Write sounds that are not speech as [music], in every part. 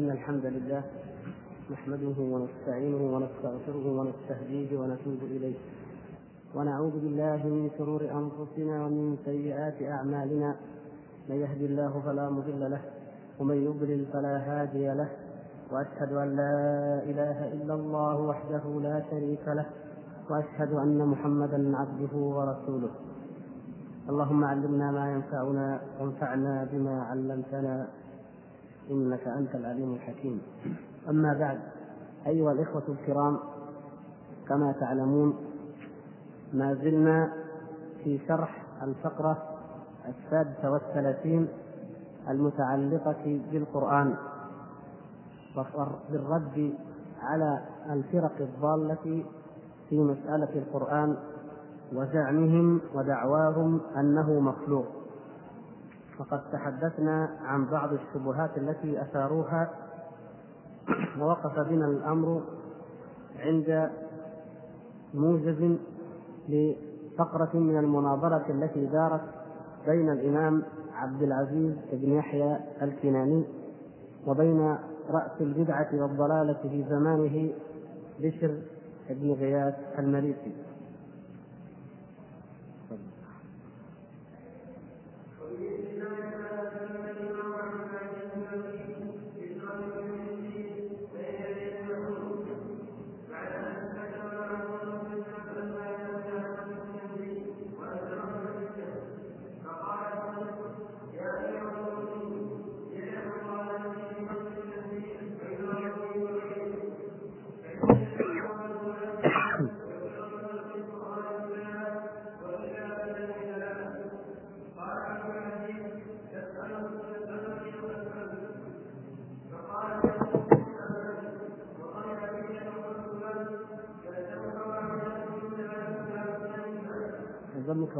إن الحمد لله نحمده ونستعينه ونستغفره ونستهديه ونتوب إليه. ونعوذ بالله من شرور أنفسنا ومن سيئات أعمالنا. من يهدي الله فلا مضل له ومن يضلل فلا هادي له. وأشهد أن لا إله إلا الله وحده لا شريك له. وأشهد أن محمدا عبده ورسوله. اللهم علمنا ما ينفعنا وانفعنا بما علمتنا. إنك أنت العليم الحكيم. أما بعد أيها الإخوة الكرام كما تعلمون ما زلنا في شرح الفقرة السادسة والثلاثين المتعلقة بالقرآن بالرد على الفرق الضالة في مسألة القرآن وزعمهم ودعواهم أنه مخلوق. وقد تحدثنا عن بعض الشبهات التي أثاروها ووقف بنا الأمر عند موجز لفقرة من المناظرة التي دارت بين الإمام عبد العزيز بن يحيى الكناني وبين رأس البدعة والضلالة في زمانه بشر بن غياث المريسي.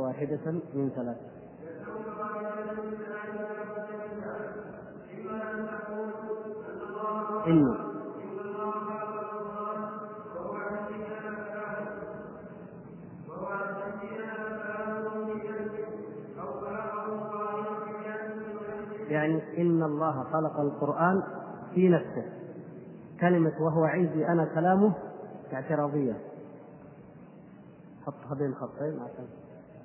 واحدة من ثلاث إن. يعني إن الله خلق القرآن في نفسه. كلمة وهو عندي أنا كلامه اعتراضية. حطها بين خطين عشان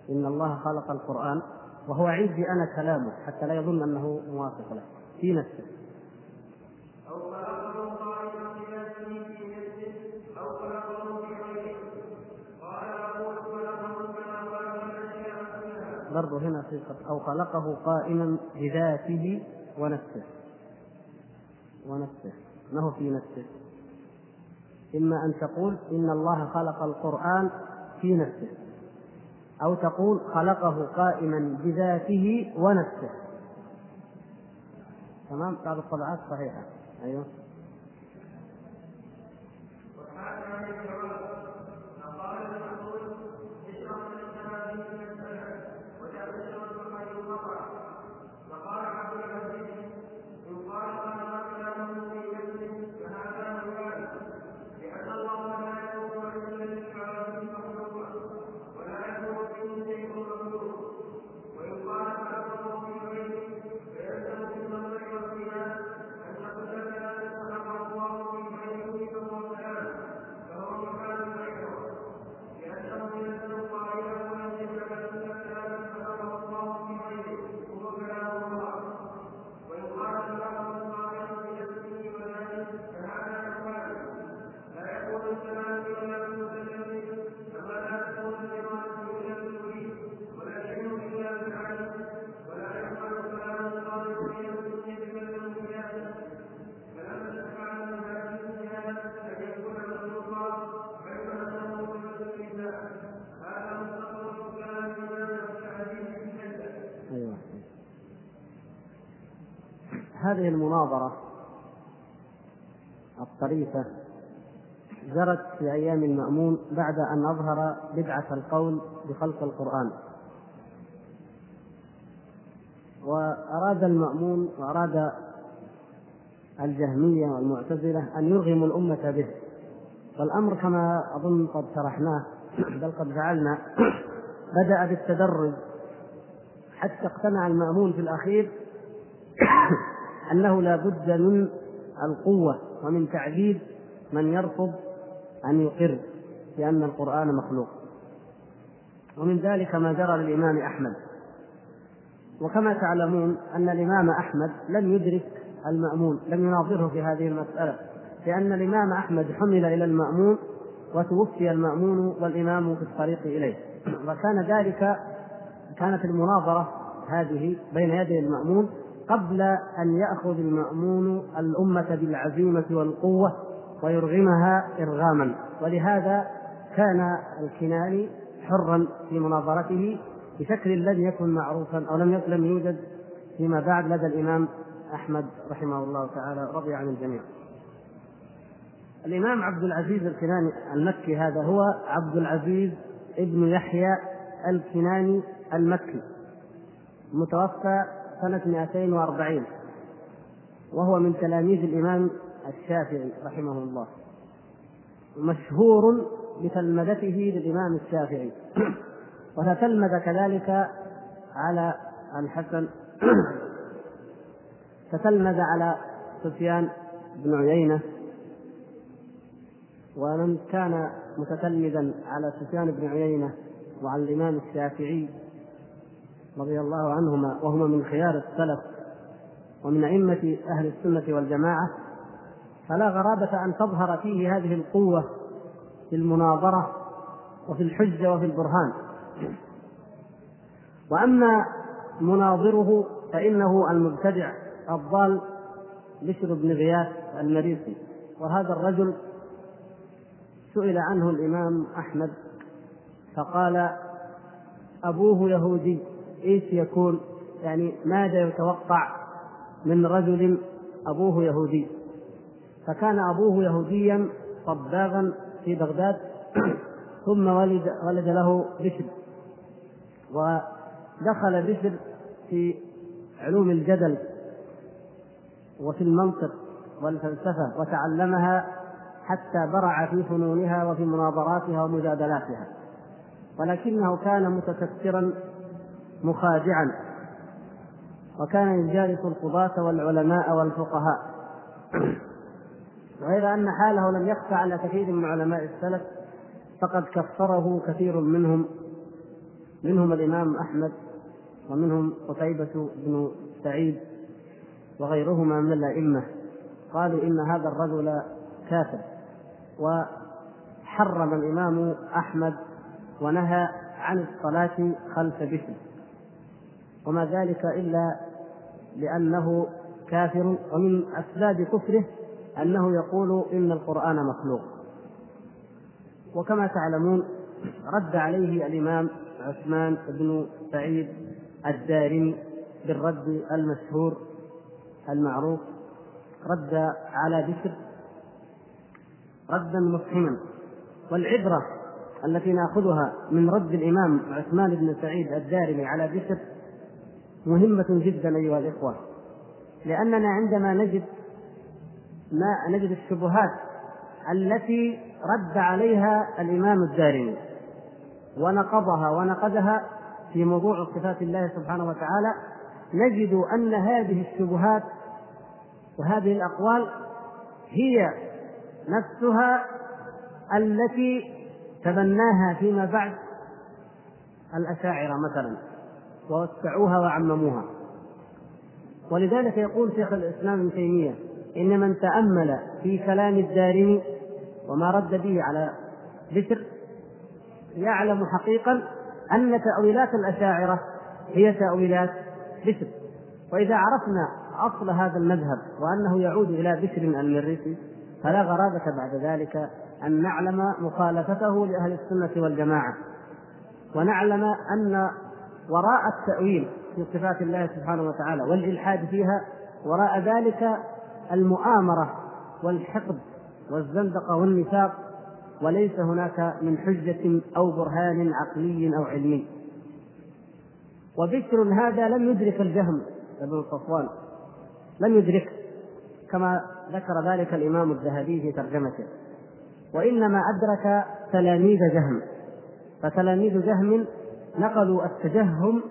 إن الله خلق القرآن وهو عندي أنا كلامه حتى لا يظن أنه موافق له. في نفسه. برضه هنا في أو خلقه قائما بذاته ونفسه. ونفسه. ما هو في نفسه؟ إما أن تقول إن الله خلق القرآن في نفسه. أو تقول خلقه قائما بذاته ونفسه. تمام؟ بعض الطبعات صحيحة. أيوه. هذه المناظرة الطريفة جرت في أيام المأمون بعد أن أظهر بدعة القول بخلق القرآن. وأراد المأمون وأراد الجهمية والمعتزلة أن يرغموا الأمة به. والأمر كما أظن قد شرحناه بل قد فعلنا [coughs] بدأ بالتدرج. حتى اقتنع المأمون في الأخير أنه لا بد من القوة ومن تعذيب من يرفض أن يقر بأن القرآن مخلوق. ومن ذلك ما جرى للإمام أحمد. وكما تعلمون أن الإمام أحمد لم يدرك المأمون لم يناظره في هذه المسألة لأن الإمام أحمد حمل إلى المأمون وتوفي المأمون والإمام في الطريق إليه. وكان ذلك كانت المناظرة هذه بين يدي المأمون قبل أن يأخذ المأمون الأمة بالعزيمة والقوة ويرغمها إرغاما. ولهذا كان الكناني حرا في مناظرته بشكل لم يكن معروفا أو لم لم يوجد فيما بعد لدى الإمام أحمد رحمه الله تعالى رضي عن الجميع. الإمام عبد العزيز الكناني المكي هذا هو عبد العزيز ابن يحيى الكناني المكي متوفى سنة 240 وهو من تلاميذ الإمام الشافعي رحمه الله مشهور بتلمذته للإمام الشافعي. [clears throat] وتتلمذ كذلك على الحسن [clears throat] تتلمذ على سفيان بن عيينة ومن كان متتلمذا على سفيان بن عيينة وعلى الإمام الشافعي رضي الله عنهما وهما من خيار السلف ومن أئمة أهل السنة والجماعة فلا غرابة أن تظهر فيه هذه القوة في المناظرة وفي الحجة وفي البرهان. وأما مناظره فإنه المبتدع الضال بشر بن غياث المريسي وهذا الرجل سئل عنه الإمام أحمد فقال أبوه يهودي. إيش يكون يعني ماذا يتوقع من رجل أبوه يهودي؟ فكان أبوه يهوديا طباغا في بغداد [clears throat] ثم ولد ولد له بشر. ودخل بشر في علوم الجدل وفي المنطق والفلسفة وتعلمها حتى برع في فنونها وفي مناظراتها ومجادلاتها. ولكنه كان متكثرا مخادعا. وكان يجالس القضاة والعلماء والفقهاء. وغير أن حاله لم يخفى على كثير من علماء السلف فقد كفره كثير منهم منهم الإمام أحمد ومنهم قتيبة بن سعيد وغيرهما من الأئمة. قالوا إن هذا الرجل كافر. وحرم الإمام أحمد ونهى عن الصلاة خلف بشر. وما ذلك إلا لأنه كافر ومن أسباب كفره أنه يقول إن القرآن مخلوق. وكما تعلمون رد عليه الإمام عثمان بن سعيد الدارمي بالرد المشهور المعروف رد على بشر ردا مفهما. والعبرة التي نأخذها من رد الإمام عثمان بن سعيد الدارمي على بشر مهمة جدا أيها الإخوة لأننا عندما نجد ما نجد الشبهات التي رد عليها الإمام الدارمي ونقضها ونقدها في موضوع صفات الله سبحانه وتعالى نجد أن هذه الشبهات وهذه الأقوال هي نفسها التي تبناها فيما بعد الأشاعرة مثلا. ووسعوها وعمموها. ولذلك يقول شيخ الإسلام ابن تيمية إن من تأمل في كلام الدارمي وما رد به على بشر يعلم حقيقا أن تأويلات الأشاعرة هي تأويلات بشر وإذا عرفنا أصل هذا المذهب وأنه يعود إلى بشر المريسي فلا غرابة بعد ذلك أن نعلم مخالفته لأهل السنة والجماعة. ونعلم أن وراء التأويل في صفات الله سبحانه وتعالى والإلحاد فيها وراء ذلك المؤامرة والحقد والزندقة والنفاق وليس هناك من حجة أو برهان عقلي أو علمي. وبشر هذا لم يدرك الجهم ابن صفوان لم يدركه كما ذكر ذلك الإمام الذهبي في ترجمته. وإنما أدرك تلاميذ جهم فتلاميذ جهم نقلوا التجهم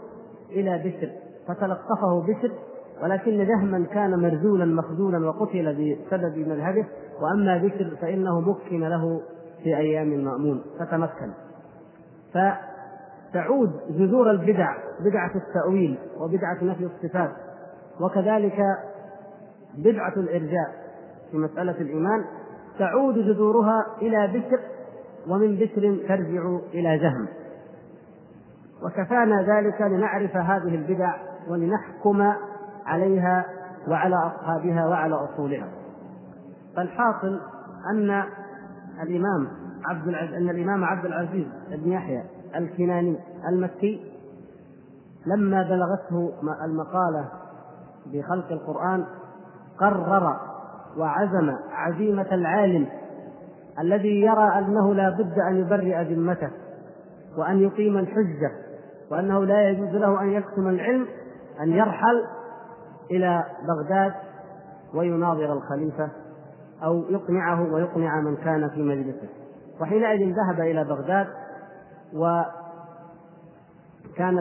إلى بشر فتلقفه بشر ولكن جهما كان مرذولا مخذولا وقتل بسبب مذهبه وأما بشر فإنه مكن له في أيام المامون فتمكن. فتعود جذور البدع بدعة التأويل وبدعة نفي الصفات وكذلك بدعة الإرجاء في مسألة الإيمان تعود جذورها إلى بشر ومن بشر ترجع إلى جهم. وكفانا ذلك لنعرف هذه البدع ولنحكم عليها وعلى أصحابها وعلى أصولها. فالحاصل أن الإمام عبد العزيز أن الإمام عبد العزيز بن يحيى الكناني المكي لما بلغته المقالة بخلق القرآن قرر وعزم عزيمة العالم الذي يرى أنه لا بد أن يبرئ ذمته وأن يقيم الحجة وأنه لا يجوز له أن يكتم العلم أن يرحل إلى بغداد ويناظر الخليفة أو يقنعه ويقنع من كان في مجلسه. وحينئذ ذهب إلى بغداد وكانت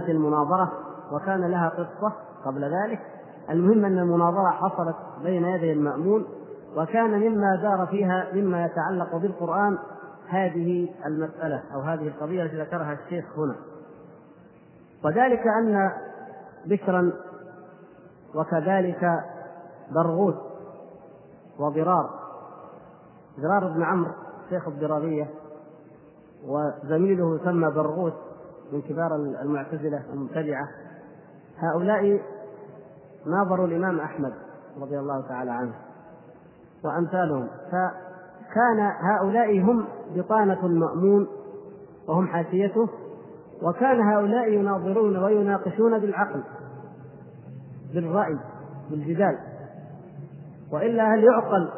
المناظرة وكان لها قصة قبل ذلك. المهم أن المناظرة حصلت بين يدي المأمون وكان مما دار فيها مما يتعلق بالقرآن هذه المسألة أو هذه القضية التي ذكرها الشيخ هنا. وذلك أن بشرا وكذلك برغوث وضرار. ضرار بن عمرو شيخ الضرارية وزميله يسمى برغوث من كبار المعتزلة المبتدعة. هؤلاء ناظروا الإمام أحمد رضي الله تعالى عنه وأمثالهم. فكان هؤلاء هم بطانة المأمون وهم حاشيته وكان هؤلاء يناظرون ويناقشون بالعقل بالرأي بالجدال. وإلا هل يعقل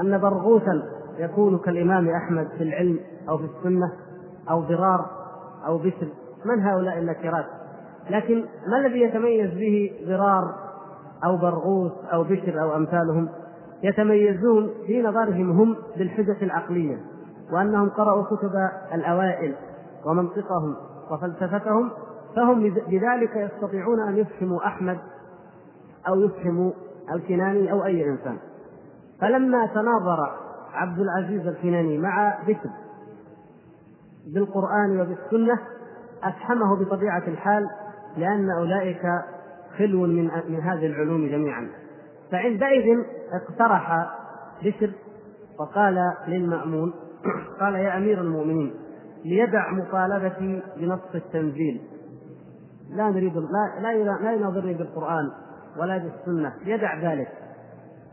أن برغوثا يكون كالإمام أحمد في العلم أو في السنة أو ضرار أو بشر من هؤلاء النكرات؟ لكن ما الذي يتميز به ضرار أو برغوث أو بشر أو أمثالهم؟ يتميزون في نظرهم هم بالحجة العقلية وأنهم قرأوا كتب الأوائل ومنطقهم. وفلسفتهم فهم بذلك يستطيعون أن يفهموا أحمد أو يفهموا الكناني أو أي إنسان. فلما تناظر عبد العزيز الكناني مع بكر بالقرآن وبالسنة أفهمه بطبيعة الحال لأن أولئك خلو من من هذه العلوم جميعا. فعندئذ اقترح بشر وقال للمأمون قال يا أمير المؤمنين ليدع مطالبتي بنص التنزيل. لا نريد لا لا يناظرني بالقرآن ولا بالسنة. يدع ذلك.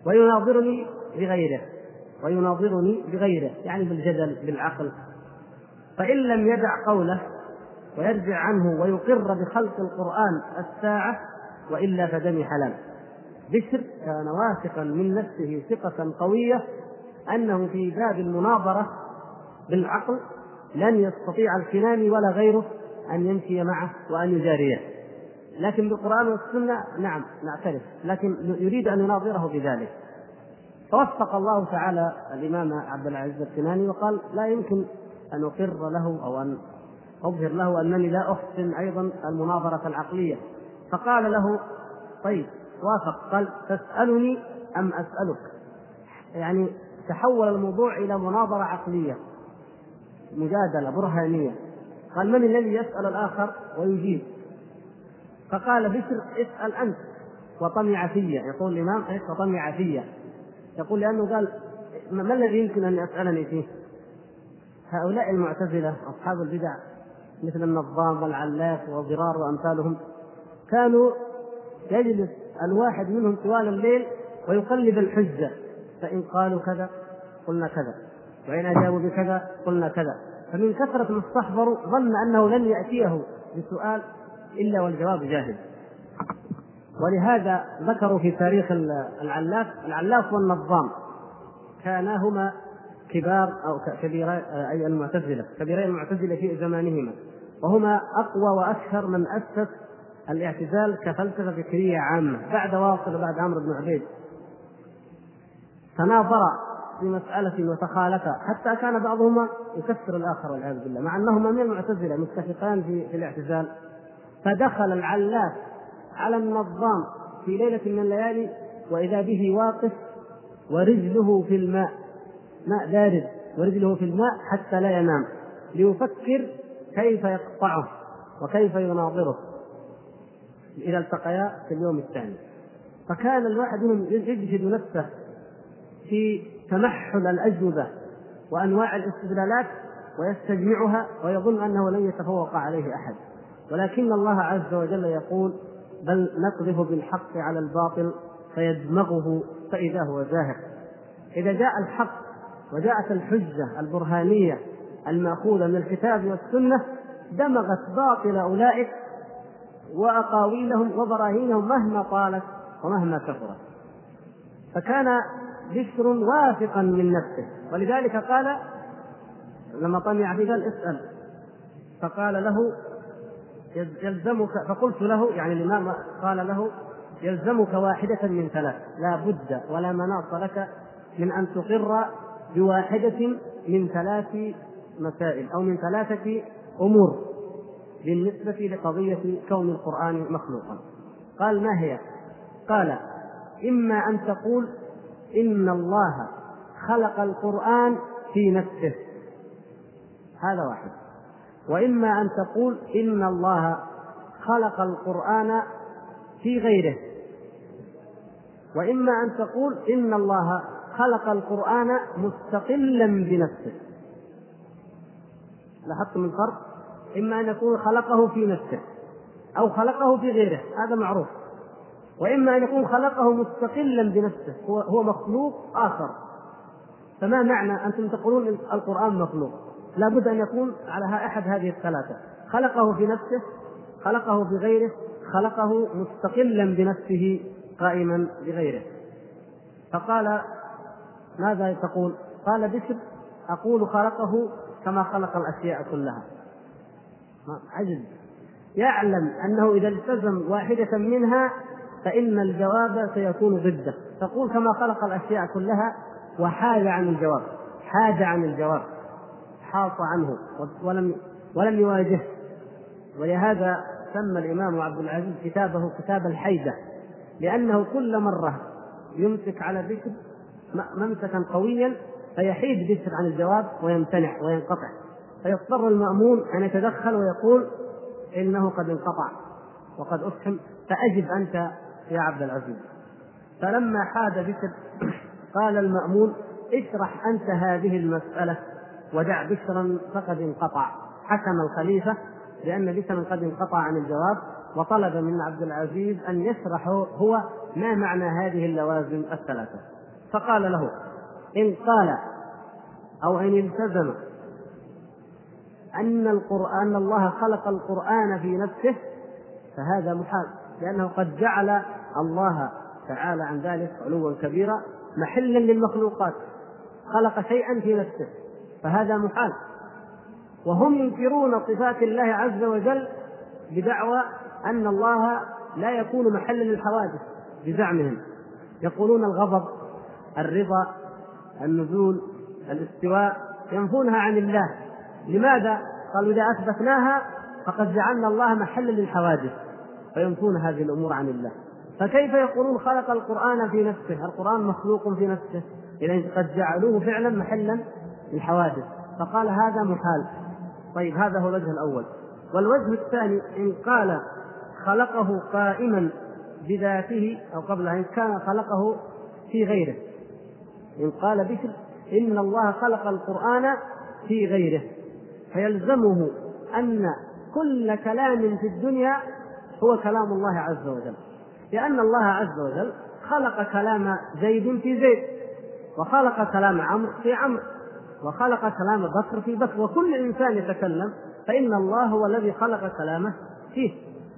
ويناظرني بغيره. ويناظرني بغيره. يعني بالجدل بالعقل. فإن لم يدع قوله ويرجع عنه ويقر بخلق القرآن الساعة وإلا فدمي حلال. بشر كان واثقا من نفسه ثقة قوية أنه في باب المناظرة بالعقل لن يستطيع الكناني ولا غيره أن يمشي معه وأن يجاريه. لكن بالقرآن والسنة نعم نعترف. لكن يريد أن يناظره بذلك. فوفق الله تعالى الإمام عبد العزيز الكناني وقال لا يمكن أن أقر له أو أن أظهر له أنني لا أحسن أيضا المناظرة العقلية. فقال له طيب وافق. قال تسألني أم أسألك؟ يعني تحول الموضوع إلى مناظرة عقلية. مجادلة برهانية. قال من الذي يسأل الآخر ويجيب؟ فقال بشر اسأل أنت. وطمع في يقول الإمام إيش وطمع في يقول لأنه قال ما الذي يمكن أن يسألني فيه؟ هؤلاء المعتزلة أصحاب البدع مثل النظام والعلاف وضرار وأمثالهم كانوا يجلس الواحد منهم طوال الليل ويقلب الحجة. فإن قالوا كذا قلنا كذا. وإن أجابوا بكذا قلنا كذا. فمن كثرة ما استحضروا ظن أنه لن يأتيه بسؤال إلا والجواب جاهز. ولهذا ذكروا في تاريخ العلاف العلاف والنظام. كانا هما كبار أو كبيرا أي المعتزلة كبيري المعتزلة في زمانهما. وهما أقوى واشهر من أسس الاعتزال كفلسفة فكرية عامة بعد واصل وبعد عمرو بن عبيد. تناظرا في مسألة وتخالفا حتى كان بعضهما يكفر الآخر والعياذ بالله مع أنهما من المعتزلة متفقان في, في الاعتزال. فدخل العلاف على النظام في ليلة من الليالي وإذا به واقف ورجله في الماء ماء بارد ورجله في الماء حتى لا ينام ليفكر كيف يقطعه وكيف يناظره. إذا التقيا في اليوم الثاني. فكان الواحد منهم يجهد نفسه في تمحل الأجوبة وأنواع الاستدلالات ويستجمعها ويظن أنه لن يتفوق عليه أحد. ولكن الله عز وجل يقول بل نقذف بالحق على الباطل فيدمغه فإذا هو زاهق. إذا جاء الحق وجاءت الحجة البرهانية المأخوذة من الكتاب والسنة دمغت باطل أولئك وأقاويلهم وبراهينهم مهما طالت ومهما كثرت. فكان بشر واثقا من نفسه. ولذلك قال لما طمع في قال اسأل. فقال له يلزمك فقلت له يعني الإمام قال له يلزمك واحدة من ثلاث. لا بد ولا مناص لك من أن تقر بواحدة من ثلاث مسائل أو من ثلاثة أمور بالنسبة لقضية كون القرآن مخلوقا. قال ما هي؟ قال إما أن تقول إن الله خلق القرآن في نفسه. هذا واحد. وإما أن تقول إن الله خلق القرآن في غيره. وإما أن تقول إن الله خلق القرآن مستقلا بنفسه. لاحظتم الفرق؟ إما أن يكون خلقه في نفسه أو خلقه في غيره هذا معروف. وإما أن يكون خلقه مستقلا بنفسه هو هو مخلوق آخر. فما معنى أنتم تقولون القرآن مخلوق؟ لابد أن يكون على أحد هذه الثلاثة. خلقه في نفسه خلقه بغيره خلقه مستقلا بنفسه قائما بغيره. فقال ماذا تقول؟ قال بشر أقول خلقه كما خلق الأشياء كلها. عجز يعلم أنه إذا التزم واحدة منها فإن الجواب سيكون ضده. تقول كما خلق الأشياء كلها وحاد عن الجواب حاد عن الجواب حاط عنه ولم ولم يواجهه ولهذا سمى الإمام عبد العزيز كتابه كتاب الحيدة لأنه كل مرة يمسك على ذكر ممسكا قويا فيحيد بشر عن الجواب ويمتنع وينقطع. فيضطر المأمون أن يتدخل ويقول إنه قد انقطع وقد أفحم فأجب أنت يا عبد العزيز. فلما حاد بشر قال المأمون اشرح أنت هذه المسألة ودع بشرا فقد انقطع. حكم الخليفة لأن بشرا قد انقطع عن الجواب وطلب من عبد العزيز أن يشرح هو ما معنى هذه اللوازم الثلاثة. فقال له إن قال أو إن التزم أن القرآن أن الله خلق القرآن في نفسه فهذا محال لأنه قد جعل الله تعالى عن ذلك علوا كبيرا محلا للمخلوقات خلق شيئا في نفسه فهذا محال. وهم ينكرون صفات الله عز وجل بدعوى أن الله لا يكون محلا للحوادث بزعمهم. يقولون الغضب الرضا النزول الاستواء ينفونها عن الله. لماذا؟ قالوا إذا أثبتناها فقد جعلنا الله محلا للحوادث فينفون هذه الأمور عن الله. فكيف يقولون خلق القرآن في نفسه؟ القرآن مخلوق في نفسه. إذا قد جعلوه فعلا محلا للحوادث. فقال هذا محال. طيب هذا هو الوجه الأول. والوجه الثاني إن قال خلقه قائما بذاته أو قبل إن كان خلقه في غيره. إن قال بشر إن الله خلق القرآن في غيره. فيلزمه أن كل كلام في الدنيا هو كلام الله عز وجل. لأن الله عز وجل خلق كلام زيد في زيد وخلق كلام عمرو في عمرو وخلق كلام بكر في بكر وكل إنسان يتكلم فإن الله هو الذي خلق كلامه فيه.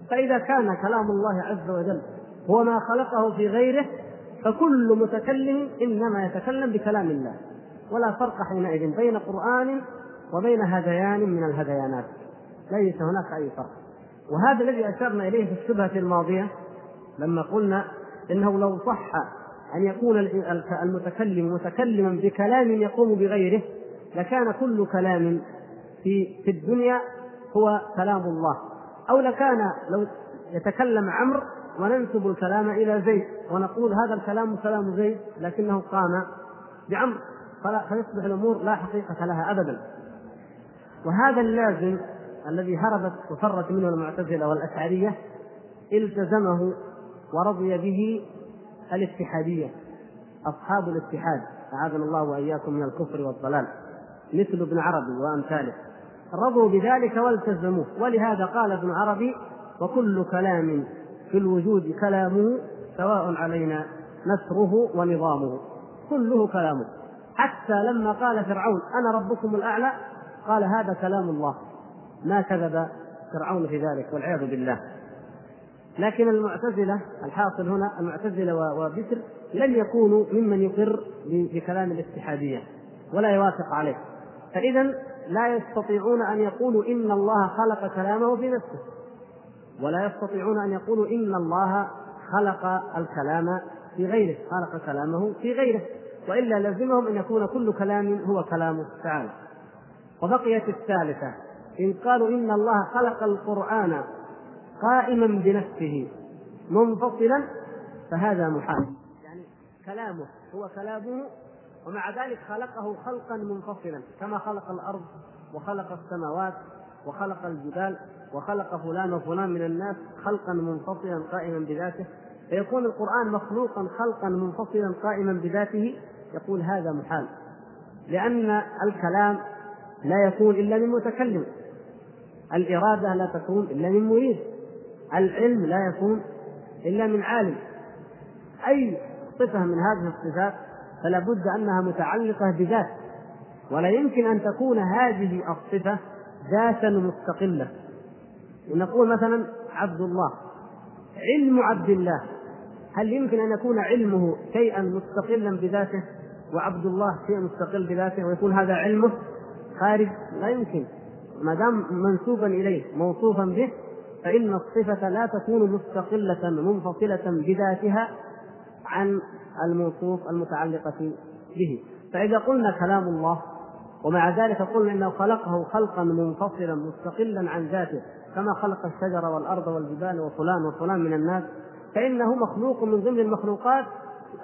فإذا كان كلام الله عز وجل هو ما خلقه في غيره فكل متكلم إنما يتكلم بكلام الله. ولا فرق حينئذ بين قرآن وبين هذيان من الهذيانات ليس هناك أي فرق. وهذا الذي أشرنا إليه في الشبهة الماضية لما قلنا إنه لو صح أن يكون المتكلم متكلما بكلام يقوم بغيره لكان كل كلام في في الدنيا هو كلام الله. أو لكان لو يتكلم عمرو وننسب الكلام إلى زيد ونقول هذا الكلام كلام زيد لكنه قام بعمر فيصبح الأمور لا حقيقة لها أبدا. وهذا اللازم الذي هربت وفرت منه المعتزلة والأشعرية التزمه ورضي به الاتحادية أصحاب الاتحاد أعاذنا الله وإياكم من الكفر والضلال مثل ابن عربي وأمثاله. رضوا بذلك والتزموه. ولهذا قال ابن عربي وكل كلام في الوجود كلامه سواء علينا نسره ونظامه. كله كلامه. حتى لما قال فرعون أنا ربكم الأعلى؟ قال هذا كلام الله. ما كذب فرعون في ذلك والعياذ بالله. لكن المعتزلة الحاصل هنا المعتزلة وبشر لم يكونوا ممن يقر بكلام الاتحادية ولا يوافق عليه. فإذا لا يستطيعون أن يقولوا إن الله خلق كلامه في نفسه ولا يستطيعون أن يقولوا إن الله خلق الكلام في غيره خلق كلامه في غيره وإلا لزمهم أن يكون كل كلام هو كلامه تعالى وبقيت الثالثة إن قالوا إن الله خلق القرآن قائما بنفسه منفصلا فهذا محال. يعني كلامه هو كلامه ومع ذلك خلقه خلقا منفصلا كما خلق الأرض وخلق السماوات وخلق الجبال وخلق فلان وفلان من الناس خلقا منفصلا قائما بذاته. فيكون القرآن مخلوقا خلقا منفصلا قائما بذاته يقول هذا محال. لأن الكلام لا يكون إلا من متكلم. الإرادة لا تكون إلا من مريد. العلم لا يكون إلا من عالم. أي صفة من هذه الصفات فلا بد أنها متعلقة بذات ولا يمكن أن تكون هذه الصفة ذاتا مستقلة. نقول مثلا عبد الله علم عبد الله. هل يمكن أن يكون علمه شيئا مستقلا بذاته؟ وعبد الله شيء مستقل بذاته ويكون هذا علمه خارج؟ لا يمكن. ما دام منسوبا إليه موصوفا به فإن الصفة لا تكون مستقلة منفصلة بذاتها عن الموصوف المتعلقة به. فإذا قلنا كلام الله ومع ذلك قلنا إنه خلقه خلقا منفصلا مستقلا عن ذاته كما خلق الشجر والأرض والجبال وفلان وفلان من الناس فإنه مخلوق من ضمن المخلوقات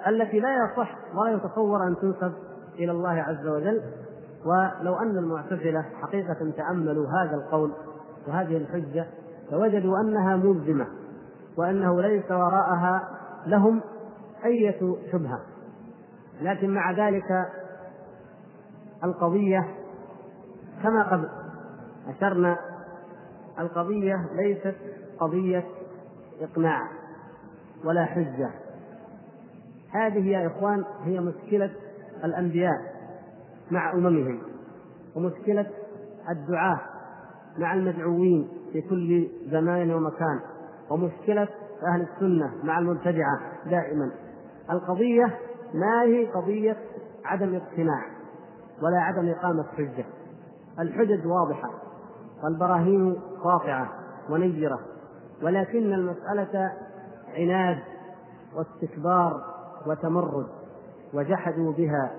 التي لا يصح ولا يتصور أن تنسب إلى الله عز وجل. ولو أن المعتزلة حقيقة تأملوا هذا القول وهذه الحجة لوجدوا أنها ملزمة وأنه ليس وراءها لهم أية شبهة. لكن مع ذلك القضية كما قد أشرنا القضية ليست قضية إقناع ولا حجة. هذه يا إخوان هي مشكلة الأنبياء مع أممهم ومشكلة الدعاة مع المدعوين. في كل زمان ومكان. ومشكلة أهل السنة مع المبتدعة دائما. القضية ما هي قضية عدم اقتناع ولا عدم إقامة حجة. الحجج واضحة والبراهين قاطعة ونيرة. ولكن المسألة عناد واستكبار وتمرد وجحدوا بها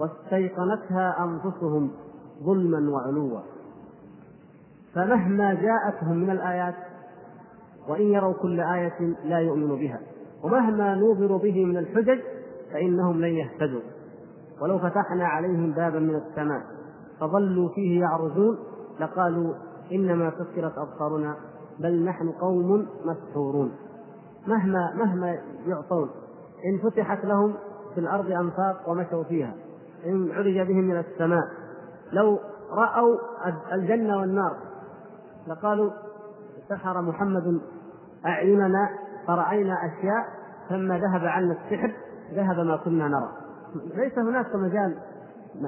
واستيقنتها أنفسهم ظلما وعلوا. فمهما جاءتهم من الآيات وإن يروا كل آية لا يؤمنوا بها. ومهما نوظروا به من الحجج فإنهم لن يهتدوا. ولو فتحنا عليهم بابا من السماء فظلوا فيه يعرجون لقالوا إنما سكرت أبصارنا بل نحن قوم مسحورون مهما مهما يعطون إن فتحت لهم في الأرض أنفاق ومشوا فيها إن عرج بهم من السماء. لو رأوا الجنة والنار لقالوا سحر محمد أعيننا فرأينا أشياء لما ذهب عنا السحر ذهب ما كنا نرى. ليس هناك مجال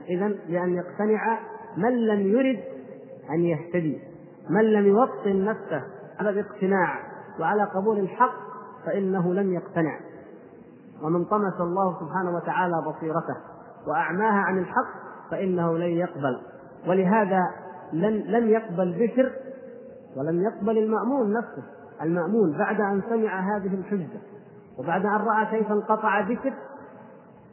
إذا لأن يقتنع من لم يرد أن يهتدي. من لم يوطن نفسه على الاقتناع وعلى قبول الحق فإنه لم يقتنع. ومن طمس الله سبحانه وتعالى بصيرته وأعماها عن الحق فإنه لن يقبل. ولهذا لن لم يقبل بشر ولم يقبل المأمون نفسه. المأمون بعد أن سمع هذه الحجة وبعد أن رأى كيف انقطع ذكر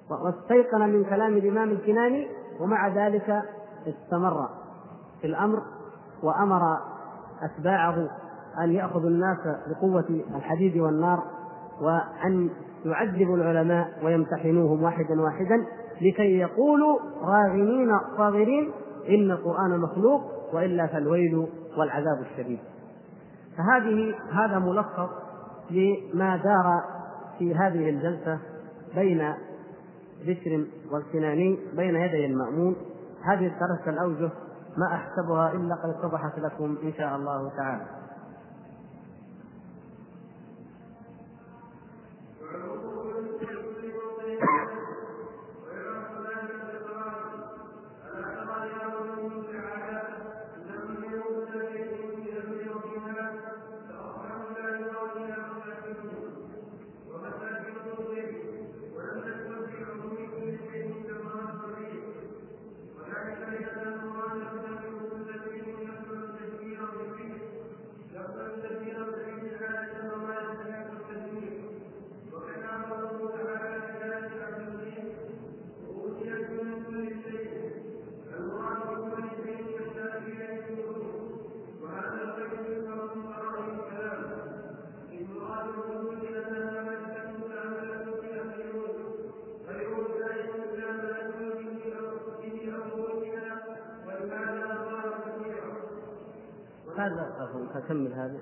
واستيقن من كلام الإمام الكناني ومع ذلك استمر في الأمر وأمر أتباعه أن يأخذوا الناس بقوة الحديد والنار وأن يعذبوا العلماء ويمتحنوهم واحدا واحدا لكي يقولوا راغمين صاغرين إن القرآن مخلوق وإلا فالويل والعذاب الشديد. فهذه هذا ملخص لما دار في هذه الجلسة بين بشر والكناني بين يدي المأمون. هذه الثلاثة الأوجه ما أحسبها إلا قد اتضحت لكم إن شاء الله تعالى.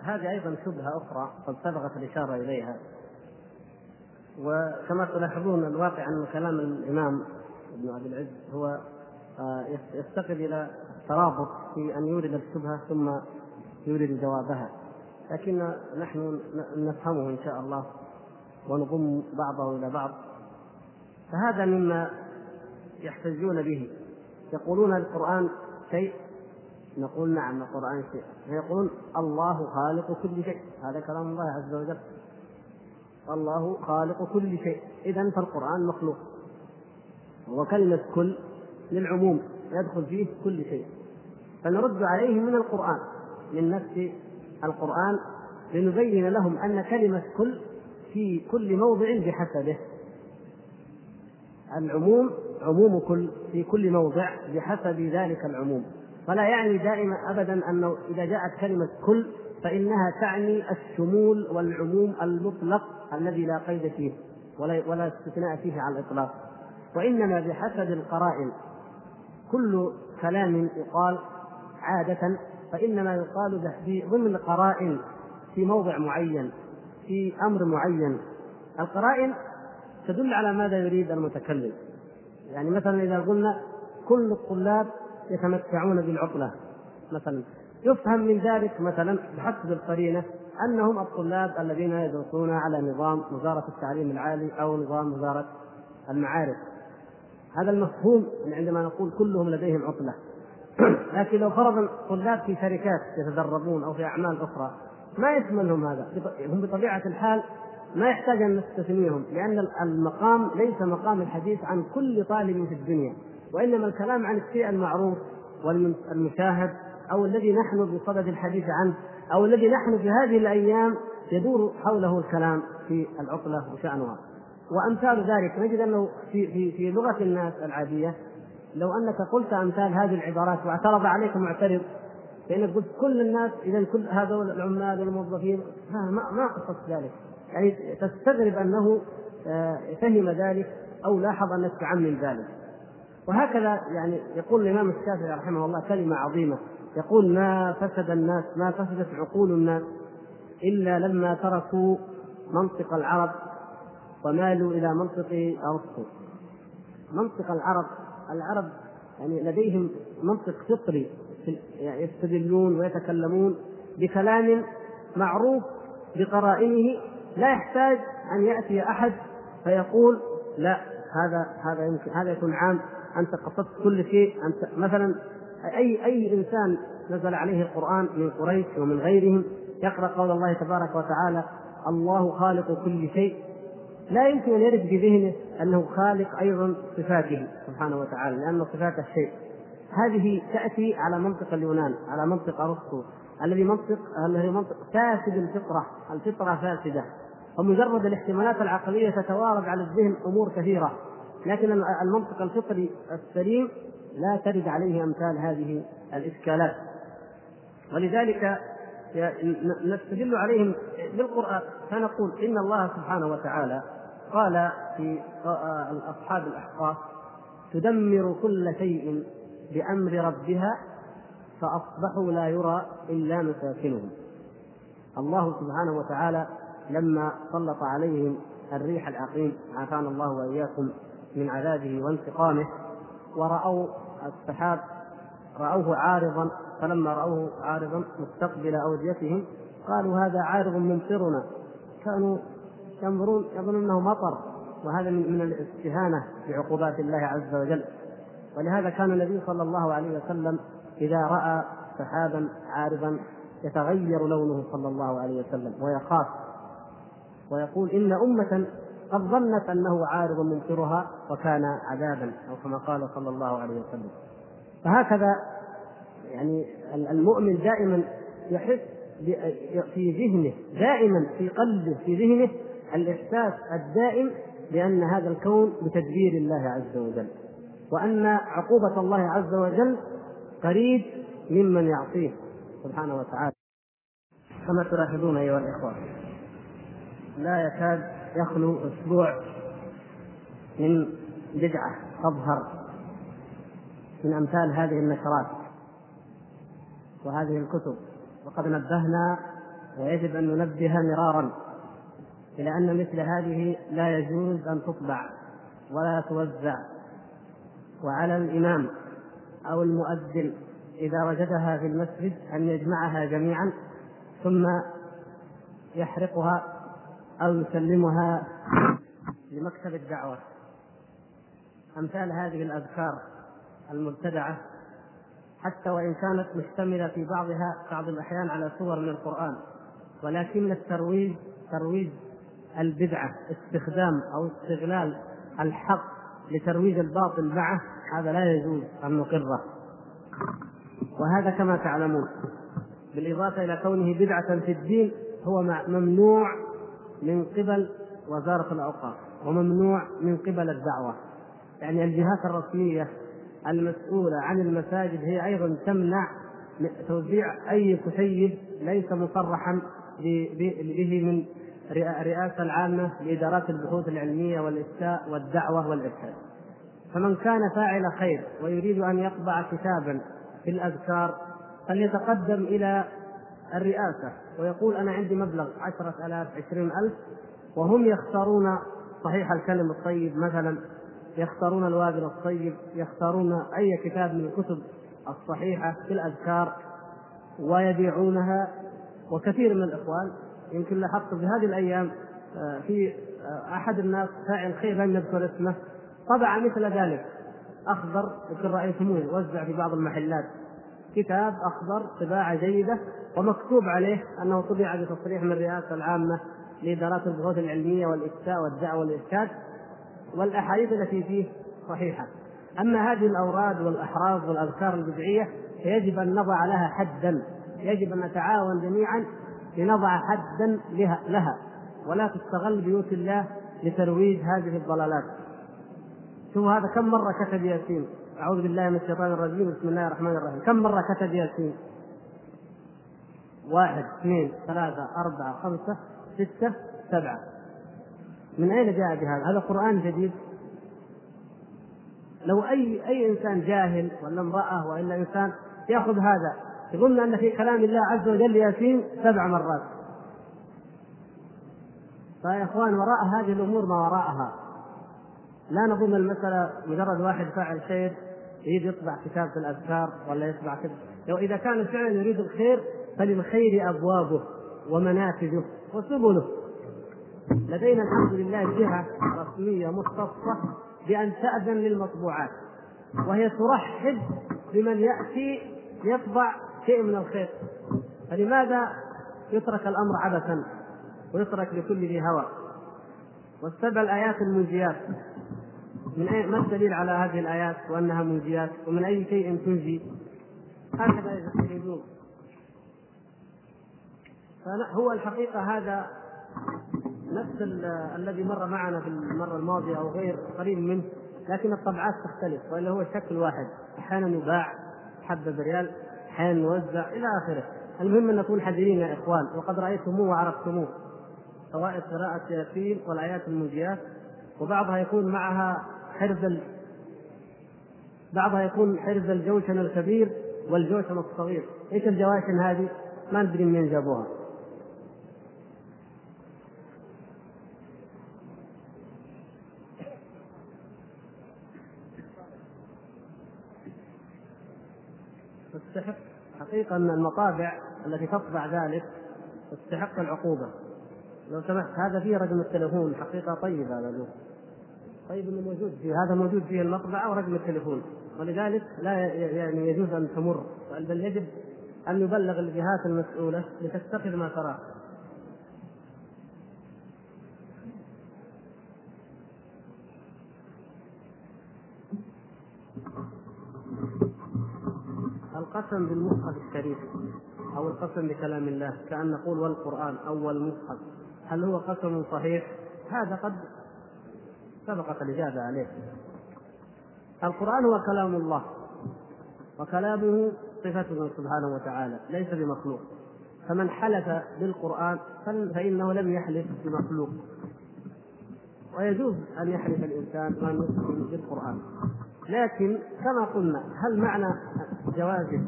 هذه أيضا شبهة أخرى قد سبقت الإشارة إليها. وكما تلاحظون الواقع أن كلام الإمام ابن أبي العز هو آه، يفتقد إلى ترابط في أن يورد الشبهة ثم يورد جوابها. لكن نحن نفهمه إن شاء الله ونضم بعضه إلى بعض. فهذا مما يحتجون به. يقولون القرآن شيء نقول نعم القرآن شيء. فيقول الله خالق كل شيء. هذا كلام الله عز وجل. الله خالق كل شيء. إذا فالقرآن مخلوق. وكلمة كل للعموم. يدخل فيه كل شيء. فنرد عليهم من القرآن من نفس القرآن لنبين لهم أن كلمة كل في كل موضع بحسبه. العموم عموم كل في كل موضع بحسب ذلك العموم. ولا يعني دائما أبدا أنه إذا جاءت كلمة كل فإنها تعني الشمول والعموم المطلق الذي لا قيد فيه ولا ولا استثناء فيه على الإطلاق. وإنما بحسب القرائن كل كلام يقال عادة فإنما يقال في ضمن قرائن في موضع معين في أمر معين. القرائن تدل على ماذا يريد المتكلم. يعني مثلا إذا قلنا كل الطلاب يتمتعون بالعطلة. مثلا يفهم من ذلك مثلا بحسب القرينة أنهم الطلاب الذين يدرسون على نظام وزارة التعليم العالي أو نظام وزارة المعارف. هذا المفهوم عندما نقول كلهم لديهم عطلة. [clears throat] لكن لو فرضا طلاب في شركات يتدربون أو في أعمال أخرى ما يشملهم هذا. هم بطبيعة الحال ما يحتاج أن نستثنيهم لأن المقام ليس مقام الحديث عن كل طالب في الدنيا. وإنما الكلام عن الشيء المعروف والمشاهد أو الذي نحن بصدد الحديث عنه أو الذي نحن في هذه الأيام يدور حوله الكلام في العطله وشأنها. وأمثال ذلك نجد أنه في في في لغة الناس العادية لو أنك قلت أمثال هذه العبارات واعترض عليك معترض فإنك قلت كل الناس اذا كل هذول العمال والموظفين ما ما قصدت ذلك. يعني تستغرب أنه آه، فهم ذلك أو لاحظ أنك تعمم ذلك. وهكذا يعني يقول الإمام الشافعي رحمه الله كلمة عظيمة. يقول ما فسد الناس ما فسدت عقول الناس إلا لما تركوا منطق العرب ومالوا إلى منطق ارسطو منطق العرب العرب يعني لديهم منطق فطري يعني يستدلون ويتكلمون بكلام معروف بقرائنه لا يحتاج أن يأتي أحد فيقول لا هذا هذا يمكن هذا يكون عام. أنت قصدت كل شيء أنت مثلا أي أي إنسان نزل عليه القرآن من قريش ومن غيرهم يقرأ قول الله تبارك وتعالى الله خالق كل شيء لا يمكن أن يرد في ذهنه أنه خالق أيضا صفاته سبحانه وتعالى لأن صفات الشيء هذه تأتي على منطق اليونان على منطق أرسطو الذي منطق الذي منطق فاسد الفطرة الفطرة فاسدة. ومجرد الاحتمالات العقلية تتوارد على الذهن أمور كثيرة. لكن المنطق الفطري السليم لا ترد عليه أمثال هذه الإشكالات. ولذلك نستدل عليهم بالقرآن فنقول إن الله سبحانه وتعالى قال في أصحاب الأحقاف تدمر كل شيء بأمر ربها فأصبحوا لا يرى إلا مساكنهم. الله سبحانه وتعالى لما سلط عليهم الريح العقيم عافانا الله وإياكم. من عذابه وانتقامه ورأوا السحاب رأوه عارضا فلما رأوه عارضا مستقبل أوديتهم قالوا هذا عارض ممطرنا كانوا ينظرون يظنون إنه مطر وهذا من الاستهانة بعقوبات الله عز وجل. ولهذا كان النبي صلى الله عليه وسلم إذا رأى سحابا عارضا يتغير لونه صلى الله عليه وسلم ويخاف ويقول إن أمة قد ظنت أنه عارض ممطرها وكان عذابا أو كما قال صلى الله عليه وسلم. فهكذا يعني المؤمن دائما يحس في ذهنه دائما في قلبه في ذهنه الإحساس الدائم بأن هذا الكون بتدبير الله عز وجل. وأن عقوبة الله عز وجل قريب ممن يعصيه سبحانه وتعالى. كما تلاحظون أيها الإخوة لا يكاد يخلو أسبوع من بدعة تظهر من أمثال هذه النشرات وهذه الكتب. وقد نبهنا ويجب أن ننبه مرارا إلى أن مثل هذه لا يجوز أن تطبع ولا توزع. وعلى الإمام أو المؤذن إذا وجدها في المسجد أن يجمعها جميعا ثم يحرقها أو يسلمها لمكتب الدعوة. أمثال هذه الأذكار المبتدعة حتى وإن كانت مشتملة في بعضها بعض الأحيان على صور من القرآن. ولكن الترويج ترويج البدعة استخدام أو استغلال الحق لترويج الباطل معه هذا لا يجوز أن نقره. وهذا كما تعلمون بالإضافة إلى كونه بدعة في الدين هو ممنوع من قبل وزارة الأوقاف وممنوع من قبل الدعوة. يعني الجهات الرسمية المسؤولة عن المساجد هي أيضا تمنع توزيع أي كتيب ليس مصرحا به من الرئاسة العامة لإدارات البحوث العلمية والإفتاء والدعوة والإرشاد. فمن كان فاعل خير ويريد أن يطبع كتابا في الأذكار فليتقدم إلى الرئاسة. ويقول أنا عندي مبلغ عشرة آلاف عشرين ألف وهم يختارون صحيح الكلم الطيب مثلا يختارون الوابل الطيب يختارون أي كتاب من الكتب الصحيحة في الأذكار ويبيعونها. وكثير من الإخوان يمكن لاحظت في هذه الأيام آه، في آه، أحد الناس فاعل خير لم يذكر اسمه طبع مثل ذلك. أخضر يمكن رأيتموه يوزع في بعض المحلات. كتاب أخضر طباعة جيدة ومكتوب عليه أنه طبع بتصريح من الرئاسه العامة لإدارات البحوث العلمية والإفتاء والدعوة والإرشاد والأحاديث التي فيه صحيحة. أما هذه الأوراد والاحراز والأذكار البدعية فيجب أن نضع لها حدا. يجب أن نتعاون جميعا لنضع حدا لها, لها. ولا تستغل بيوت الله لترويج هذه الضلالات. شوفوا هذا كم مرة كتب ياسين. أعوذ بالله من الشيطان الرجيم. بسم الله الرحمن الرحيم. كم مرة كتب ياسين؟ واحد اثنين ثلاثة أربعة خمسة ستة سبعة. من أين جاء بهذا؟ هذا قرآن جديد. لو أي أي إنسان جاهل ولا امرأة وإلا إنسان يأخذ هذا يظن أن في كلام الله عز وجل ياسين سبع مرات. فيا اخوان وراء هذه الأمور ما وراءها. لا نظن المسألة مجرد واحد فاعل خير يريد يطبع كتاب في الأذكار ولا يطبع كتاب. لو إذا كان فعلا يريد الخير فللخير أبوابه ومنافذه وسبله. لدينا الحمد لله جهة رسمية مختصة بأن تأذن للمطبوعات وهي ترحب بمن يأتي يطبع شيء من الخير. فلماذا يترك الأمر عبثا ويترك لكل ذي هوى؟ والسبع الآيات المنجيات. من أي ما الدليل على هذه الآيات وأنها منجيات؟ ومن أي شيء تنجي؟ هكذا يريدون فهو الحقيقة هذا نفس الذي مر معنا في المرة الماضية أو غير قريب منه لكن الطبعات تختلف وإلا هو شكل واحد. أحيانا يباع حبة بريال أحيانا يوزع إلى آخره. المهم أن نكون حذرين يا إخوان وقد رأيتموه وعرفتموه فوائد قراءة ياسين والآيات المنجيات وبعضها يكون معها حرز بعضها يكون حرز الجوشن الكبير والجوشن الصغير، إيش الجواشن هذه؟ ما ندري منين جابوها. تستحق حقيقة أن المطابع التي تطبع ذلك تستحق العقوبة لو سمحت هذا فيه رقم التليفون حقيقة طيب هذا طيب إنه موجود فيه. هذا موجود فيه المطبعة ورقم التليفون. ولذلك لا يعني يجوز أن تمر. بل يجب أن يبلغ الجهات المسؤولة لتتخذ ما تراه القسم بالمصحف الشريف أو القسم بكلام الله كأن نقول والقرآن أو والمصحف هل هو قسم صحيح؟ هذا قد سبقت الإجابة عليه. القرآن هو كلام الله وكلامه صفته سبحانه وتعالى ليس بمخلوق. فمن حلف بالقرآن فإنه لم يحلف بمخلوق. ويجوز أن يحلف الإنسان وان يقسم بالقرآن. لكن كما قلنا هل معنى جوازه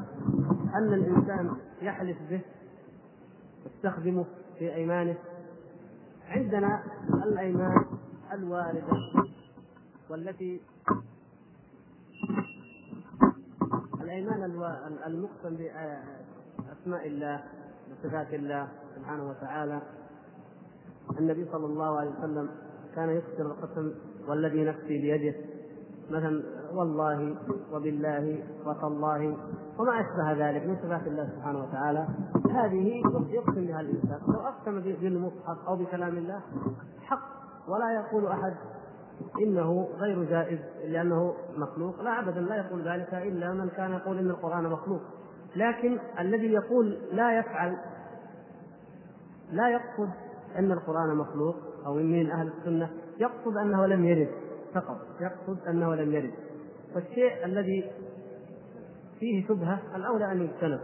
أن الإنسان يحلف به يستخدمه في أيمانه؟ عندنا الأيمان الواردة والتي الأيمان المقسم بأسماء الله وصفات الله سبحانه وتعالى. النبي صلى الله عليه وسلم كان يكثر القسم والذي نفسي بيده. مثلا والله وبالله وتالله وما أشبه ذلك من صفات الله سبحانه وتعالى. هذه يقسم بها الإنسان. لو أقسم بالمصحف أو بكلام الله حق ولا يقول أحد إنه غير جائز لأنه مخلوق. لا أبدا لا يقول ذلك إلا من كان يقول إن القرآن مخلوق. لكن الذي يقول لا يفعل لا يقصد أن القرآن مخلوق أو من أهل السنة يقصد أنه لم يرد فقط يقصد أنه لم يرد. فالشيء الذي فيه شبهة الأولى أن يجتنب.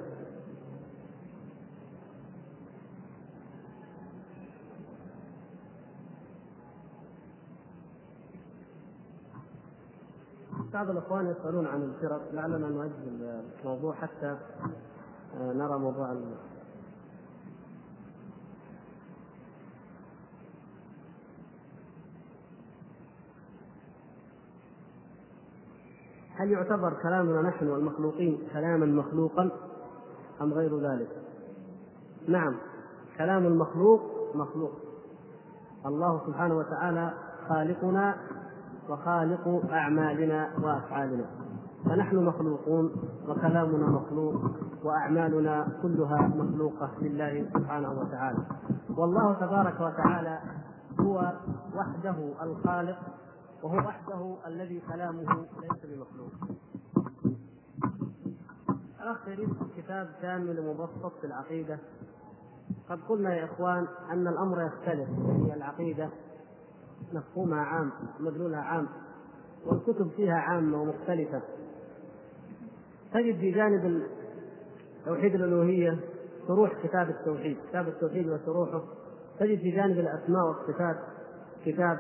بعض الإخوان يسألون عن الفرق لعلنا نؤجل الموضوع حتى آه، نرى موضوع هل يعتبر كلامنا نحن والمخلوقين كلاما مخلوقا أم غير ذلك؟ نعم كلام المخلوق مخلوق الله سبحانه وتعالى خالقنا وخالق أعمالنا وأفعالنا. فنحن مخلوقون وكلامنا مخلوق وأعمالنا كلها مخلوقة لله سبحانه وتعالى. والله تبارك وتعالى هو وحده الخالق وهو وحده الذي كلامه ليس بمخلوق. يريد كتاب كامل مبسط في العقيدة. قد قلنا يا إخوان أن الأمر يختلف يعني العقيدة مفهومها عام مدلولها عام والكتب فيها عامة ومختلفة. تجد في جانب توحيد الألوهية شروح كتاب التوحيد كتاب التوحيد وشروحه. تجد في جانب الأسماء والصفات كتاب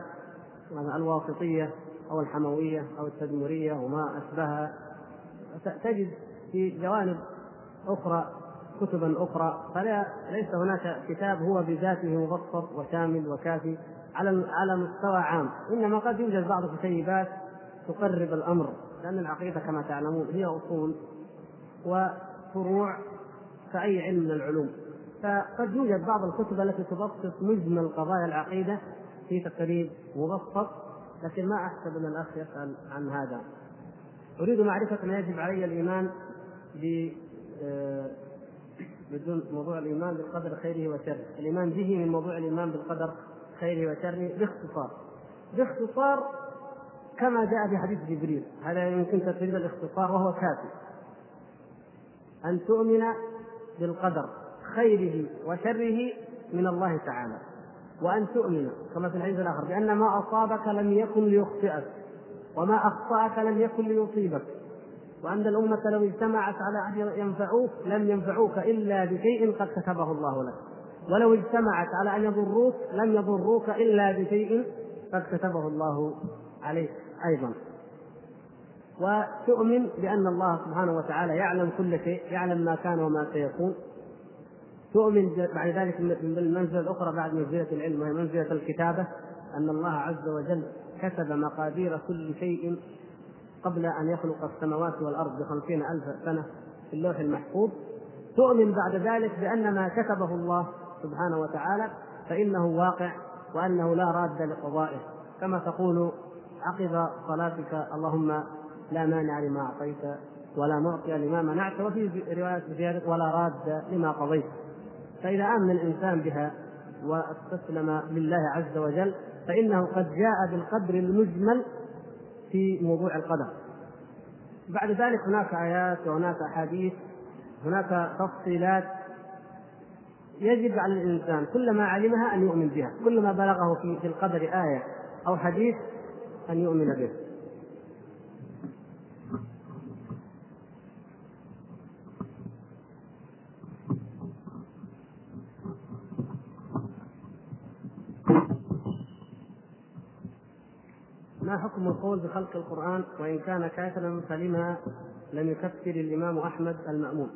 الواسطية أو الحموية أو التدمرية وما أشبهها. تجد في جوانب أخرى كتبا أخرى فلا ليس هناك كتاب هو بذاته مبسط وشامل وكافي. على على مستوى عام. إنما قد يوجد بعض الكتيبات تقرب الأمر لأن العقيدة كما تعلمون هي أصول وفروع كأي علم من العلوم. فقد يوجد بعض الكتب التي تبسط مجمل قضايا العقيدة في تقريب مبسط لكن ما أحسب أن الأخ يسأل عن هذا. أريد معرفة ما يجب علي الإيمان ب آه، بدون موضوع الإيمان بالقدر خيره وشره، الإيمان به من موضوع الإيمان بالقدر خيره وشره باختصار. باختصار كما جاء في حديث جبريل، هذا يمكن تريد الاختصار وهو كافي. أن تؤمن بالقدر خيره وشره من الله تعالى. وأن تؤمن كما في الحديث الآخر بأن ما أصابك لم يكن ليخطئك وما أخطأك لم يكن ليصيبك وأن الأمة لو اجتمعت على أن ينفعوك لم ينفعوك إلا بشيء قد كتبه الله لك ولو اجتمعت على أن يضروك لم يضروك إلا بشيء قد كتبه الله عليك أيضا. وتؤمن بأن الله سبحانه وتعالى يعلم كل شيء يعلم ما كان وما سيكون. تؤمن بعد ذلك بالمنزلة الأخرى بعد منزلة العلم وهي منزلة الكتابة أن الله عز وجل كتب مقادير كل شيء قبل أن يخلق السماوات والأرض بخمسين ألف سنة في اللوح المحفوظ. تؤمن بعد ذلك بأن ما كتبه الله سبحانه وتعالى فإنه واقع وأنه لا راد لقضائه. كما تقول عقب صلاتك اللهم لا مانع لما أعطيت ولا معطي لما منعت وفي رواية زيادة ولا راد لما قضيت. فإذا آمن الإنسان بها واستسلم لله عز وجل فإنه قد جاء بالقدر المجمل في موضوع القدر. بعد ذلك هناك آيات وهناك أحاديث هناك تفصيلات يجب على الإنسان كلما علمها أن يؤمن بها كلما بلغه في القدر آية أو حديث أن يؤمن به. ما حكم القول بخلق القرآن وإن كان كافرا فلما لم يكفر الإمام أحمد المأمون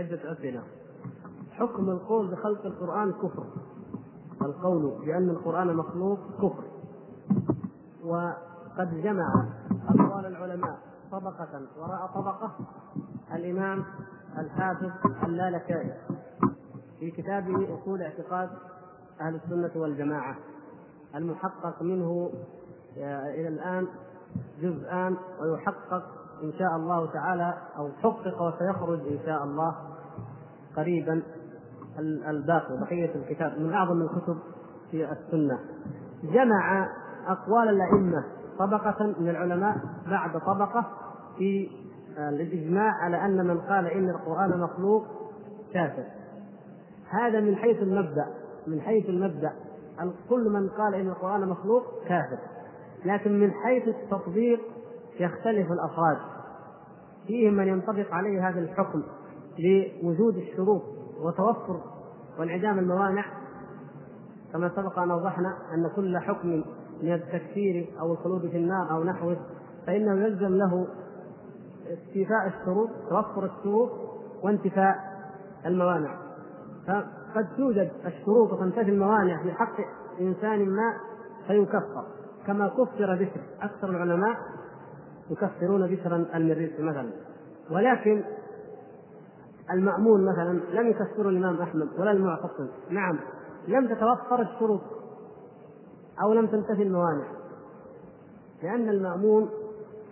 عدة أسئلة حكم القول بخلق القرآن كفر. القول بأن القرآن مخلوق كفر. وقد جمع أقوال العلماء طبقة وراء طبقة الإمام الحافظ اللالكائي في كتابه أصول اعتقاد أهل السنة والجماعة. المحقق منه آه، إلى الآن جزءان ويحقق إن شاء الله تعالى أو حقق وسيخرج إن شاء الله قريبا الباقي بقية الكتاب من أعظم الكتب في السنة. جمع أقوال الأئمة طبقة من العلماء بعد طبقة في الإجماع على أن من قال إن القرآن مخلوق كافر. هذا من حيث المبدأ من حيث المبدأ. كل من قال إن القرآن مخلوق كافر. لكن من حيث التطبيق يختلف الأفراد. فيهم من ينطبق عليه هذا الحكم. لوجود الشروط وتوفر وانعدام الموانع كما سبق أن أوضحنا أن كل حكم من التكفير أو الخلود في النار أو نحوه فإنه يلزم له استيفاء الشروط توفر الشروط وانتفاء الموانع. قد توجد الشروط وتنتفي الموانع في حق إنسان ما فيكفر كما كفر بشر. أكثر العلماء يكفرون بشرا المريسي مثلا. ولكن المأمون مثلا لم يكفروا الإمام أحمد ولا المعتصم. نعم لم تتوفر الشروط أو لم تنتفي الموانع لأن المأمون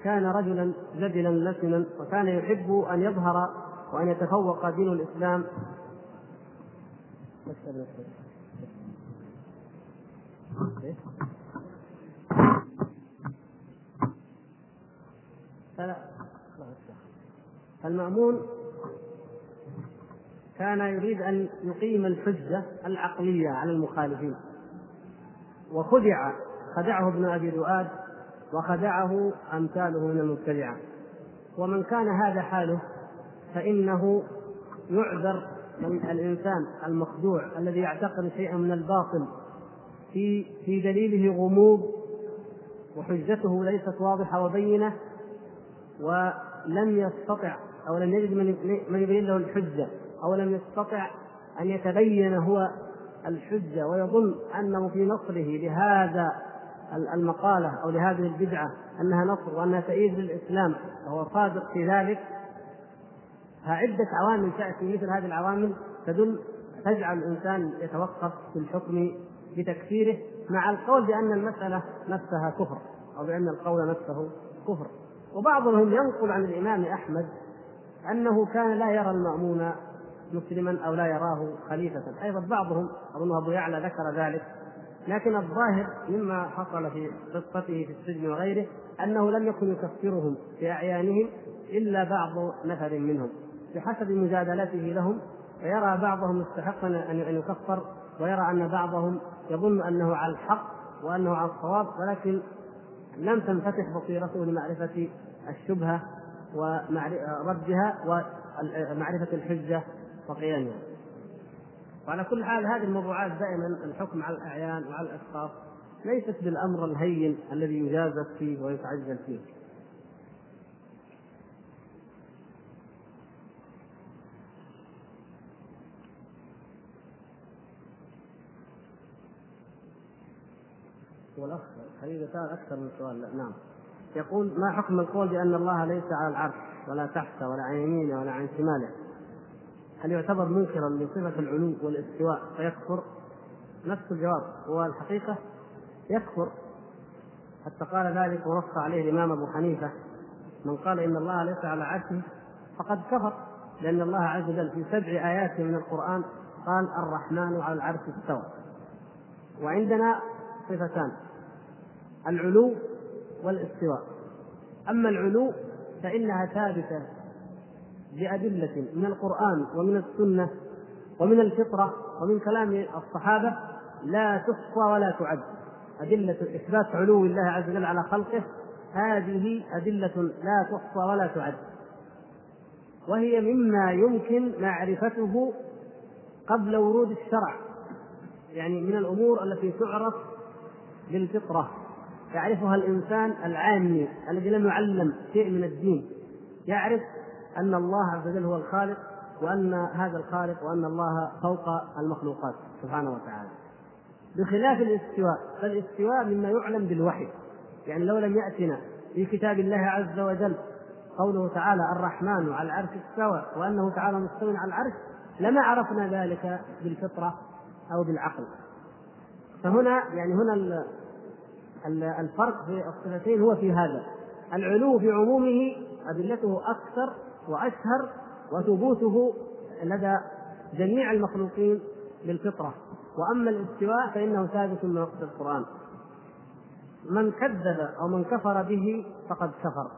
كان رجلا جدلا لسنا وكان يحب أن يظهر وأن يتفوق دين الإسلام. فالمأمون كان يريد أن يقيم الحجة العقلية على المخالفين. وخدع خدعه ابن أبي دؤاد وخدعه أمثاله من المبتدعة. ومن كان هذا حاله فإنه يعذر من الإنسان المخدوع الذي يعتقد شيئا من الباطل في في دليله غموض وحجته ليست واضحة وبينة ولم يستطع أو لم يجد من يبين له الحجة. أو لم يستطع أن يتبين هو الحجة ويظن أنه في نصره لهذا المقالة أو لهذه البدعة أنها نصر وأنها تأييد للإسلام وهو صادق في ذلك. فعدة عوامل تأتي مثل هذه العوامل تدل تجعل الإنسان يتوقف في الحكم بتكفيره مع القول بأن المسألة نفسها كفر أو بأن القول نفسه كفر. وبعضهم ينقل عن الإمام أحمد أنه كان لا يرى المأمون مسلما أو لا يراه خليفة. أيضا بعضهم أظن أبو يعلى ذكر ذلك. لكن الظاهر مما حصل في قصته في السجن وغيره أنه لم يكن يكفرهم في أعيانهم إلا بعض نفر منهم. بحسب مجادلته لهم فيرى بعضهم مستحقا ان يكفر ويرى أن بعضهم يظن أنه على الحق وأنه على الصواب ولكن لم تنفتح بصيرته لمعرفة الشبهة وردها ومعرفة الحجة وقيامها وعلى كل حال هذه الموضوعات دائما الحكم على الأعيان وعلى الأشخاص ليست بالأمر الهين الذي يجازف فيه ويتعجل فيه. حبيبي سال أكثر من سؤال. نعم. يقول ما حكم القول بأن الله ليس على العرش ولا تحت ولا عن يمينه ولا عن شماله؟ هل يعتبر منكرا لصفة العلو والاستواء فيكفر؟ نفس الجواب هو الحقيقة يكفر. حتى قال ذلك ونص عليه الإمام أبو حنيفة من قال إن الله ليس على عرشه فقد كفر لأن الله عز وجل في سبع آيات من القرآن قال الرحمن على العرش استوى. وعندنا صفتان العلو والاستواء. أما العلو فإنها ثابتة بأدلة من القرآن ومن السنة ومن الفطرة ومن كلام الصحابة لا تحصى ولا تعد. أدلة إثبات علو الله عز وجل على خلقه هذه أدلة لا تحصى ولا تعد. وهي مما يمكن معرفته قبل ورود الشرع. يعني من الأمور التي تعرف بالفطرة. يعرفها الإنسان العامي الذي لم يعلم شيء من الدين. يعرف أن الله عز وجل هو الخالق وأن هذا الخالق وأن الله فوق المخلوقات سبحانه وتعالى. بخلاف الاستواء فالاستواء مما يعلم بالوحي. يعني لو لم يأتنا في كتاب الله عز وجل قوله تعالى الرحمن على العرش استوى وأنه تعالى مستوى على العرش لما عرفنا ذلك بالفطرة أو بالعقل. فهنا يعني هنا الفرق في الصفتين هو في هذا. العلو في عمومه أدلته أكثر وأشهر وثبوته لدى جميع المخلوقين بالفطرة. وأما الاستواء فإنه ثابت من وقت القرآن. من كذب أو من كفر به فقد كفر.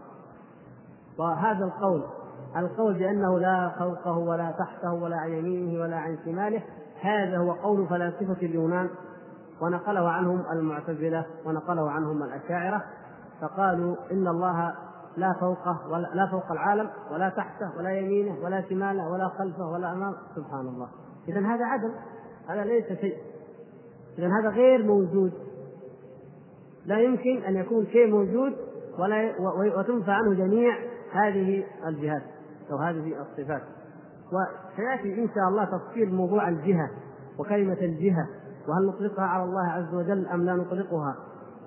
وهذا القول القول بأنه لا فوقه ولا تحته ولا عن يمينه ولا عن شماله هذا هو قول فلاسفة اليونان ونقله عنهم المعتزلة ونقله عنهم الأشاعرة فقالوا إن الله لا فوقه ولا لا فوق العالم ولا تحته ولا يمينه ولا شماله ولا خلفه ولا أمامه. سبحان الله. إذا هذا عدم هذا ليس شيء. إذا هذا غير موجود. لا يمكن أن يكون شيء موجود ولا وتنفى عنه جميع هذه الجهات أو هذه الصفات. وسيأتي إن شاء الله تفصيل موضوع الجهة وكلمة الجهة. وهل نطلقها على الله عز وجل أم لا نطلقها؟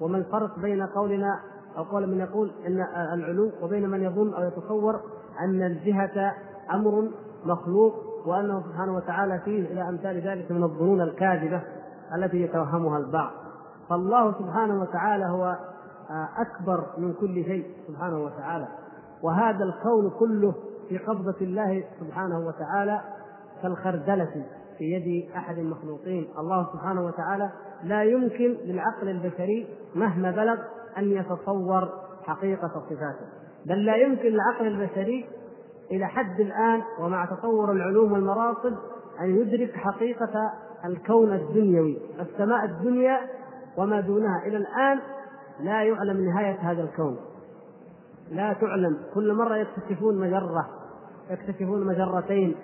وما الفرق بين قولنا أو قول من يقول أن العلو وبين من يظن أو يتصور أن الجهة أمر مخلوق وأنه سبحانه وتعالى فيه إلى أمثال ذلك من الظنون الكاذبة التي يتوهمها البعض. فالله سبحانه وتعالى هو أكبر من كل شيء سبحانه وتعالى. وهذا الكون كله في قبضة الله سبحانه وتعالى كالخردلة في يد أحد المخلوقين. الله سبحانه وتعالى لا يمكن للعقل البشري مهما بلغ أن يتصور حقيقة صفاته. بل لا يمكن للعقل البشري إلى حد الآن ومع تطور العلوم والمراصد أن يدرك حقيقة الكون الدنيوي. السماء الدنيا وما دونها. إلى الآن لا يعلم نهاية هذا الكون. لا تعلم. كل مرة يكتشفون مجرة يكتشفون مجرتين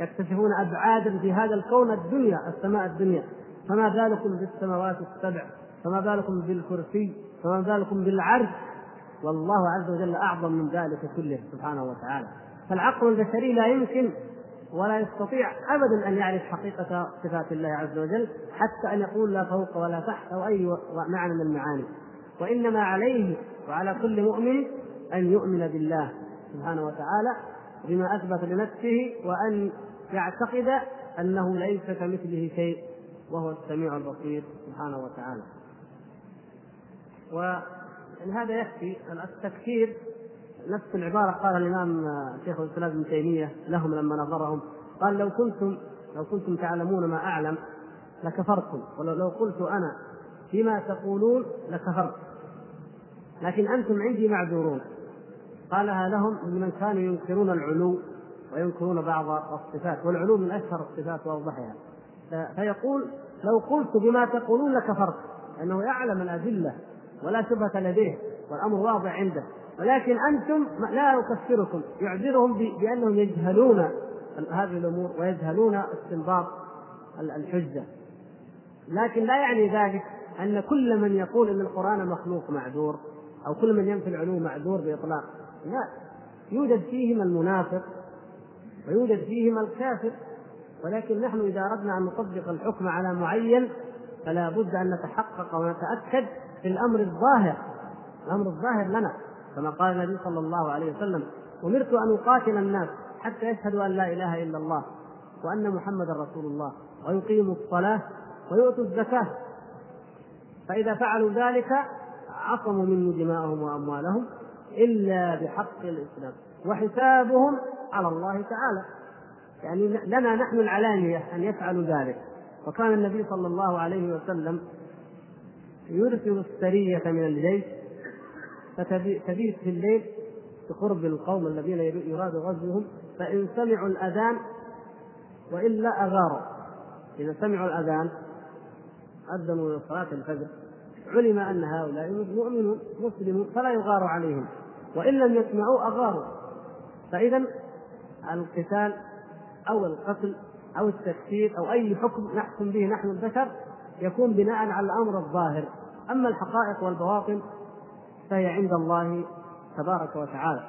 يكتشفون ابعادا في هذا الكون الدنيا السماء الدنيا. فما بالكم بالسماوات السبع؟ فما بالكم بالكرسي؟ فما بالكم بالعرش والله عز وجل أعظم من ذلك كله سبحانه وتعالى. فالعقل البشري لا يمكن ولا يستطيع ابدا أن يعرف حقيقة صفات الله عز وجل حتى أن يقول لا فوق ولا تحت أو أي معنى من المعاني. وإنما عليه وعلى كل مؤمن أن يؤمن بالله سبحانه وتعالى بما أثبت لنفسه وأن يعتقد أنه ليس كمثله شيء وهو السميع البصير سبحانه وتعالى. وهذا يكفي التكفير نفس العبارة قال الإمام شيخ الإسلام ابن تيمية لهم لما نظرهم قال لو كنتم لو كنتم تعلمون ما أعلم لكفرتم ولو لو قلت أنا فيما تقولون لكفرت. لكن أنتم عندي معذورون. قالها لهم لمن كانوا ينكرون العلو وينكرون بعض الصفات والعلو من اشهر الصفات وأوضحها. فيقول لو قلت بما تقولون لكفرت. لأنه يعلم الأدلة ولا شبهة لديه والأمر واضح عنده. ولكن أنتم لا أكفركم يعذرهم بأنهم يجهلون هذه الأمور ويجهلون استنباط الحجة. لكن لا يعني ذلك أن كل من يقول أن القرآن مخلوق معذور أو كل من ينفي العلو معذور بإطلاق. لا. يوجد فيهم المنافق ويوجد فيهم الكافر. ولكن نحن إذا أردنا أن نطبق الحكم على معين فلا بد أن نتحقق ونتأكد في الأمر الظاهر الأمر الظاهر لنا كما قال النبي صلى الله عليه وسلم أمرت أن أقاتل الناس حتى يشهدوا أن لا إله إلا الله وأن محمدا رسول الله ويقيموا الصلاة ويؤتوا الزكاة. فإذا فعلوا ذلك عصموا مني دماءهم وأموالهم إلا بحق الإسلام وحسابهم على الله تعالى. يعني لنا نحن العلانية أن يفعلوا ذلك. وكان النبي صلى الله عليه وسلم يرسل السرية من الجيش فتبيت في الليل بقرب القوم الذين يراد غزوهم فإن سمعوا الأذان وإلا أغاروا إذا سمعوا الأذان أذنوا صلاة الفجر علم أن هؤلاء مؤمنون مسلمون فلا يغار عليهم وإن لم يسمعوا أغاروا. فإذا القتال أو القتل أو التكفير أو أي حكم نحكم به نحن البشر يكون بناء على الأمر الظاهر. أما الحقائق والبواطن فهي عند الله تبارك وتعالى.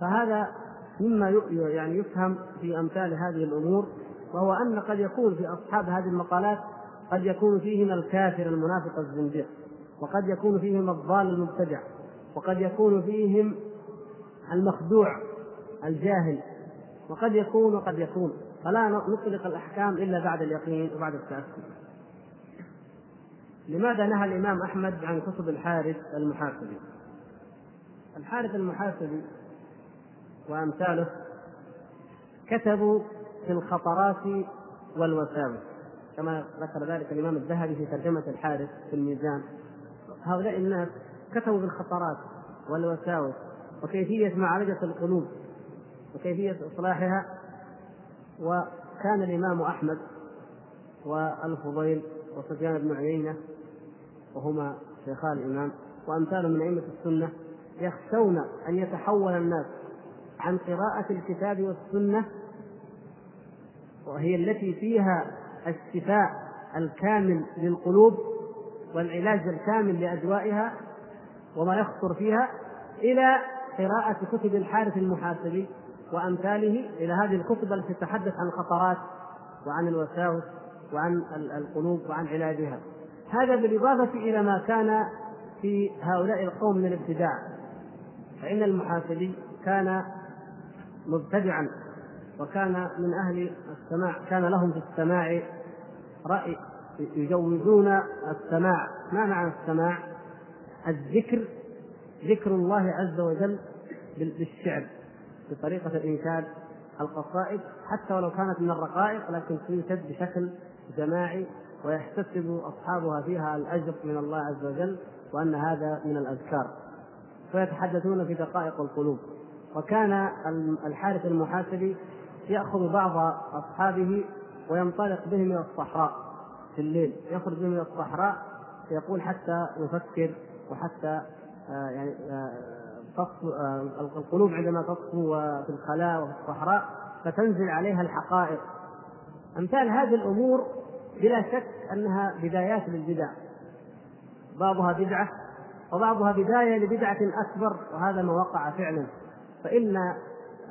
فهذا مما يعني يفهم في أمثال هذه الأمور وهو أن قد يكون في أصحاب هذه المقالات قد يكون فيهم الكافر المنافق الزنديق وقد يكون فيهم الضال المبتدع وقد يكون فيهم المخدوع الجاهل وقد يكون وقد يكون. فلا نطلق الأحكام إلا بعد اليقين وبعد التأكد. لماذا نهى الإمام أحمد عن كتب الحارث المحاسبي؟ الحارث المحاسبي وأمثاله كتبوا في الخطرات والوساوس كما ذكر ذلك الإمام الذهبي في ترجمة الحارث في الميزان. هؤلاء الناس كتبوا في الخطرات والوساوس وكيفية معالجة القلوب وكيفية إصلاحها وكان الإمام أحمد والفضيل وسفيان بن عيينة وهما شيخا الإمام وامثال من أئمة السنة يخشون أن يتحول الناس عن قراءة الكتاب والسنة وهي التي فيها الشفاء الكامل للقلوب والعلاج الكامل لأدوائها وما يخطر فيها إلى قراءة كتب الحارث المحاسبي وأمثاله إلى هذه الكتب التي تتحدث عن الخطرات وعن الوساوس وعن القلوب وعن علاجها. هذا بالإضافة إلى ما كان في هؤلاء القوم من الابتداع فإن المحاسبي كان مبتدعا وكان من أهل السماع كان لهم في السماع رأي يجوزون السماع ما معنى السماع؟ الذكر ذكر الله عز وجل بالشعر بطريقة الإنشاد القصائد حتى ولو كانت من الرقائق لكن تنشد بشكل جماعي ويحتسب أصحابها فيها الأجر من الله عز وجل وأن هذا من الأذكار. فيتحدثون في دقائق القلوب. وكان الحارث المحاسبي يأخذ بعض أصحابه وينطلق بهم إلى الصحراء في الليل. يخرج بهم إلى الصحراء يقول حتى يفكر وحتى آه، يعني آه، آه، القلوب عندما تصفو في الخلاء وفي الصحراء فتنزل عليها الحقائق. أمثال هذه الأمور بلا شك أنها بدايات للبدع. بعضها بدعة وبعضها بداية لبدعة أكبر وهذا ما وقع فعلا. فإن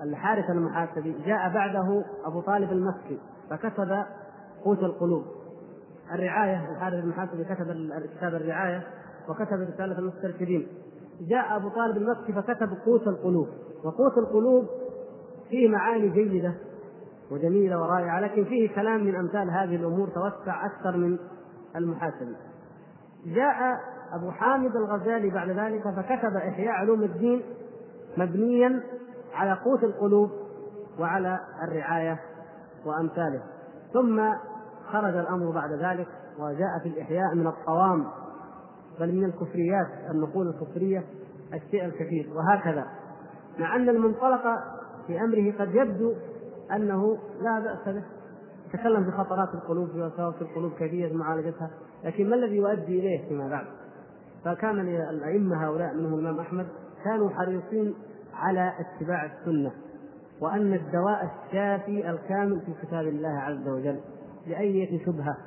الحارث المحاسبي جاء بعده أبو طالب المكي فكتب قوت القلوب. الرعاية الحارث المحاسبي كتب كتاب الرعاية وكتب رسالة المسترشدين. جاء أبو طالب المكي فكتب قوت القلوب. وقوت القلوب فيه معاني جيدة. وجميلة ورائعة لكن فيه كلام من أمثال هذه الأمور توسع أكثر من المحاسبي جاء أبو حامد الغزالي بعد ذلك فكتب إحياء علوم الدين مبنيا على قوت القلوب وعلى الرعاية وأمثاله. ثم خرج الأمر بعد ذلك وجاء في الإحياء من الطوام بل من الكفريات النقول الكفرية الشيء الكثير وهكذا. مع أن المنطلق في أمره قد يبدو أنه لا بأس به. تكلم بخطرات القلوب في وساوس القلوب كيفية معالجتها. لكن ما الذي يؤدي إليه فيما بعد؟ فكان الأئمة هؤلاء منهم الإمام أحمد كانوا حريصين على اتباع السنة وأن الدواء الشافي الكامل في كتاب الله عز وجل لأية شبهة.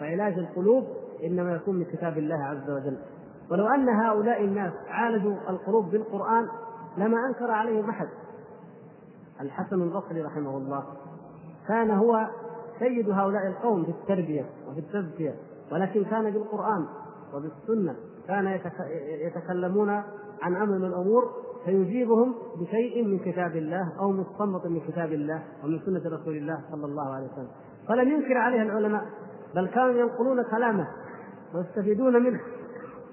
فعلاج القلوب إنما يكون من كتاب الله عز وجل. ولو أن هؤلاء الناس عالجوا القلوب بالقرآن لما أنكر عليهم أحد. الحسن البصري رحمه الله كان هو سيد هؤلاء القوم في التربية وفي التزكية ولكن كان بالقرآن وبالسنة كان يتكلمون عن أمر من الأمور فيجيبهم بشيء من كتاب الله أو مستنبط من كتاب الله ومن سنة رسول الله صلى الله عليه وسلم. فلم ينكر عليه العلماء بل كانوا ينقلون كلامه ويستفيدون منه.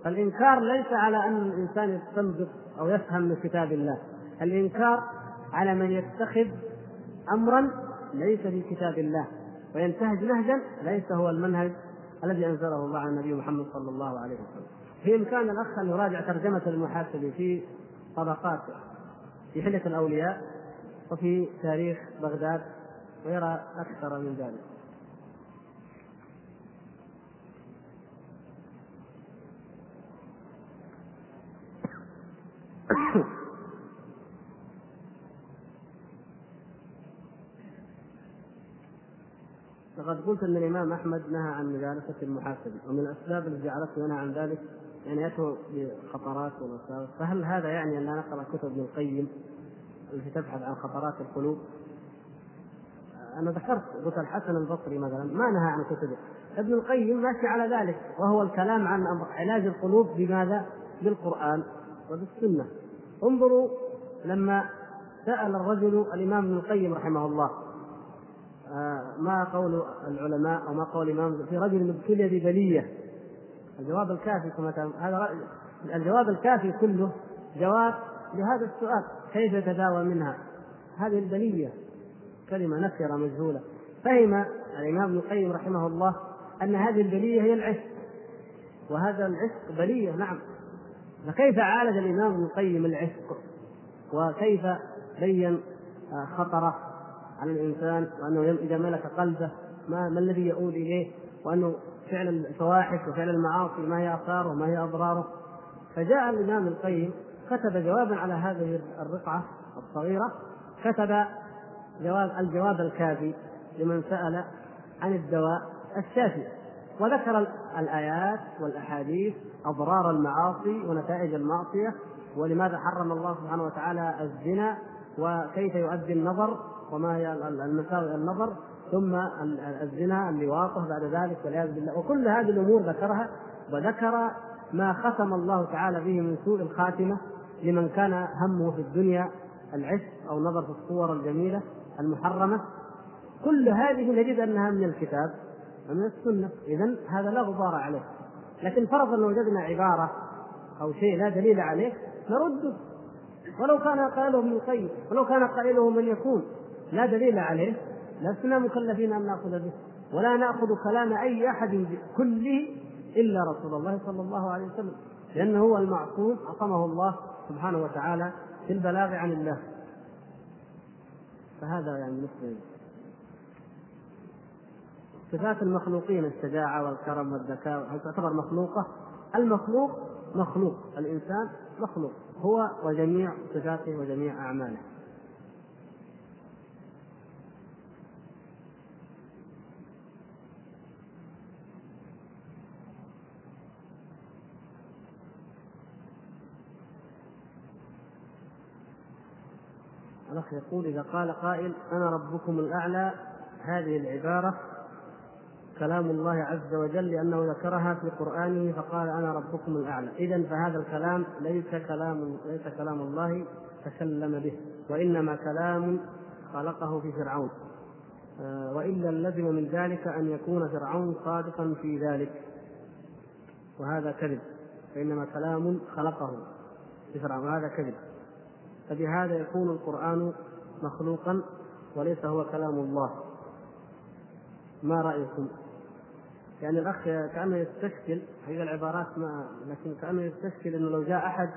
فالإنكار ليس على أن الإنسان يستنبط أو يفهم من كتاب الله الإنكار على من يتخذ أمرا ليس في كتاب الله وينتهج نهجا ليس هو المنهج الذي أنزله الله على النبي محمد صلى الله عليه وسلم. في إمكان الأخ أن يراجع ترجمة المحاسبي في طبقات في حلة الأولياء وفي تاريخ بغداد ويرى أكثر من ذلك. لقد قلت أن الإمام أحمد نهى عن مجالسه المحاسب ومن الأسباب التي جعلته ينهى عن ذلك يعني يأتوا بخطرات ومساوئ فهل هذا يعني أن لا نقرأ كتب ابن القيم التي تبحث عن خطرات القلوب؟ أنا ذكرت قلت الحسن البصري مثلا ما نهى عن كتبه ابن القيم ماشي على ذلك وهو الكلام عن علاج القلوب بماذا؟ بالقرآن وبالسنة انظروا لما سأل الرجل الإمام ابن القيم رحمه الله ما قول العلماء أو ما قول الإمام في رجل ابتلي ببليه الجواب الكافي كما هذا الجواب الكافي كله جواب لهذا السؤال كيف يتداوى منها؟ هذه البلية كلمة نكرة مجهولة. فهم الإمام ابن القيم رحمه الله أن هذه البلية هي العشق وهذا العشق بلية نعم. فكيف عالج الإمام ابن القيم العشق؟ وكيف بين آه، خطره؟ على الإنسان وأنه إذا ملك قلبه ما, ما الذي يؤول إليه؟ وأنه فعل الفواحش وفعل المعاصي ما هي آثاره وما هي أضراره؟ فجاء الإمام القيم كتب جوابا على هذه الرقعة الصغيرة كتب جواب الجواب الكافي لمن سأل عن الدواء الشافي. وذكر الآيات والأحاديث أضرار المعاصي ونتائج المعصية ولماذا حرم الله سبحانه وتعالى الزنا وكيف يؤدي النظر وما هي المساوئ النظر ثم الزنا اللواطة بعد ذلك والعياذ بالله. وكل هذه الأمور ذكرها وذكر ما ختم الله تعالى به من سوء الخاتمة لمن كان همه في الدنيا العشق أو نظر في الصور الجميلة المحرمة. كل هذه نجد أنها من الكتاب ومن السنة. اذا هذا لا غبار عليه. لكن فرضا لو وجدنا عبارة أو شيء لا دليل عليه نرده. ولو كان قائله ابن القيم ولو كان قائله من يكون. لا دليل عليه. لسنا مكلفين أن نأخذ به. ولا نأخذ كلام أي أحد كله إلا رسول الله صلى الله عليه وسلم. لأنه هو المعصوم عصمه الله سبحانه وتعالى في البلاغ عن الله. فهذا يعني مسلم صفات المخلوقين الشجاعة والكرم والذكاء. هل تعتبر مخلوقة؟ المخلوق مخلوق الإنسان مخلوق. هو وجميع صفاته وجميع أعماله الأخ يقول إذا قال قائل أنا ربكم الأعلى هذه العبارة كلام الله عز وجل لأنه ذكرها في قرآنه فقال أنا ربكم الأعلى. إذا فهذا الكلام ليس كلام ليس كلام الله تكلم به وإنما كلام خلقه في فرعون. آه، وإلا لزم من ذلك أن يكون فرعون صادقا في ذلك وهذا كذب فإنما كلام خلقه في فرعون وهذا كذب. فبهذا يكون القرآن مخلوقا وليس هو كلام الله ما رأيكم؟ يعني الأخ كأنه يستشكل هي العبارات ما لكن كأنه يستشكل أنه لو جاء أحد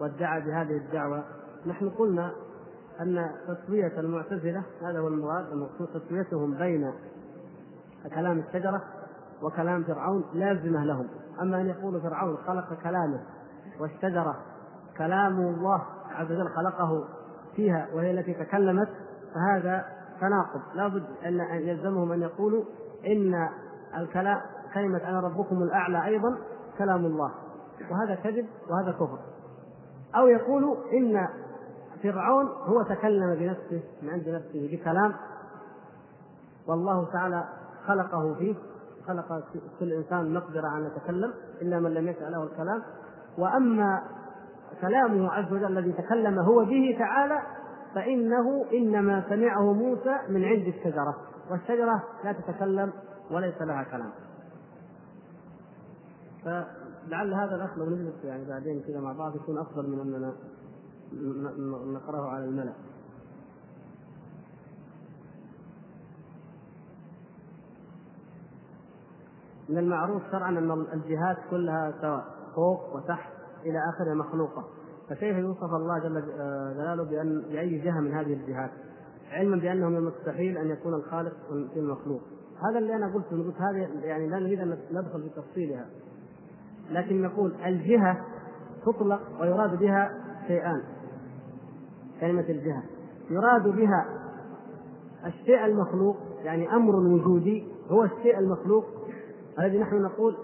وادعى بهذه الدعوة نحن قلنا أن تسوية المعتزلة هذا هو المراد المقصود تسويتهم بين كلام الشجرة وكلام فرعون لازمة لهم أما أن يقول فرعون خلق كلامه والشجرة كلام الله عز وجل خلقه فيها وهي التي تكلمت فهذا تناقض. لابد أن يلزمهم أن يقولوا إن الكلام كلمة أنا ربكم الأعلى أيضا كلام الله وهذا كذب وهذا كفر. أو يقولوا إن فرعون هو تكلم بنفسه من عند نفسه بكلام والله تعالى خلقه فيه خلق كل إنسان مقدرة ان يتكلم إلا من لم يشاء له الكلام. وأما كلامه عز وجل الذي تكلم هو به تعالى فإنه إنما سمعه موسى من عند الشجرة. والشجرة لا تتكلم وليس لها كلام. فلعل هذا الأخ لو نجلس يعني بعدين كذا مع بعض يكون أفضل من أننا نقرأه على الملأ من المعروف شرعا أن الجهات كلها سواء فوق وتحت إلى آخره مخلوقة. فكيف يوصف الله جل جلاله بأن بأي جهة من هذه الجهات؟ علما بأنه من المستحيل أن يكون الخالق في المخلوق. هذا اللي أنا قلته قلت هذه يعني لا نريد أن ندخل في تفصيلها. لكن نقول الجهة تطلق ويراد بها شيئان. كلمة الجهة. يراد بها الشيء المخلوق يعني أمر وجودي هو الشيء المخلوق. الذي نحن نقول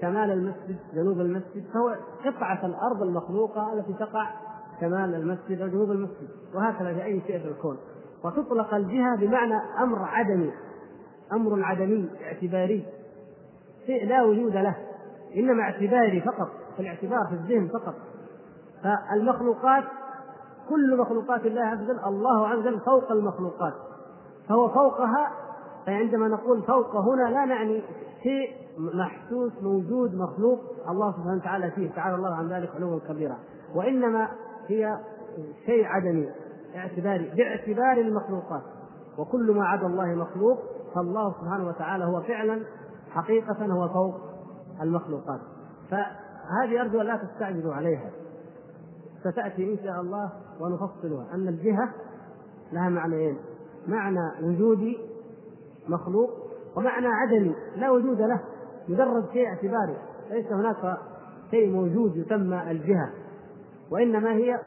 شمال المسجد جنوب المسجد فهو قطعة الأرض المخلوقة التي تقع شمال المسجد أو جنوب المسجد وهكذا في أي شيء في الكون. وتطلق الجهة بمعنى أمر عدمي أمر عدمي اعتباري. شيء لا وجود له إنما اعتباري فقط في الاعتبار في الذهن فقط. فالمخلوقات كل مخلوقات الله عز وجل الله عز وجل فوق المخلوقات. فهو فوقها فعندما نقول فوق هنا لا نعني شيء محسوس موجود مخلوق الله سبحانه وتعالى فيه. تعالى الله عن ذلك علوا كبيرا. وإنما هي شيء عدمي اعتباري باعتبار المخلوقات. وكل ما عدا الله مخلوق فالله سبحانه وتعالى هو فعلا حقيقة هو فوق المخلوقات. فهذه أرجو لا تستعجلوا عليها. ستأتي إن شاء الله ونفصلها. أن الجهة لها معنيين. معنى وجودي مخلوق ومعنى عدمي لا وجود له. مجرد شيء اعتباري ليس هناك شيء موجود يسمى الجهة وإنما هي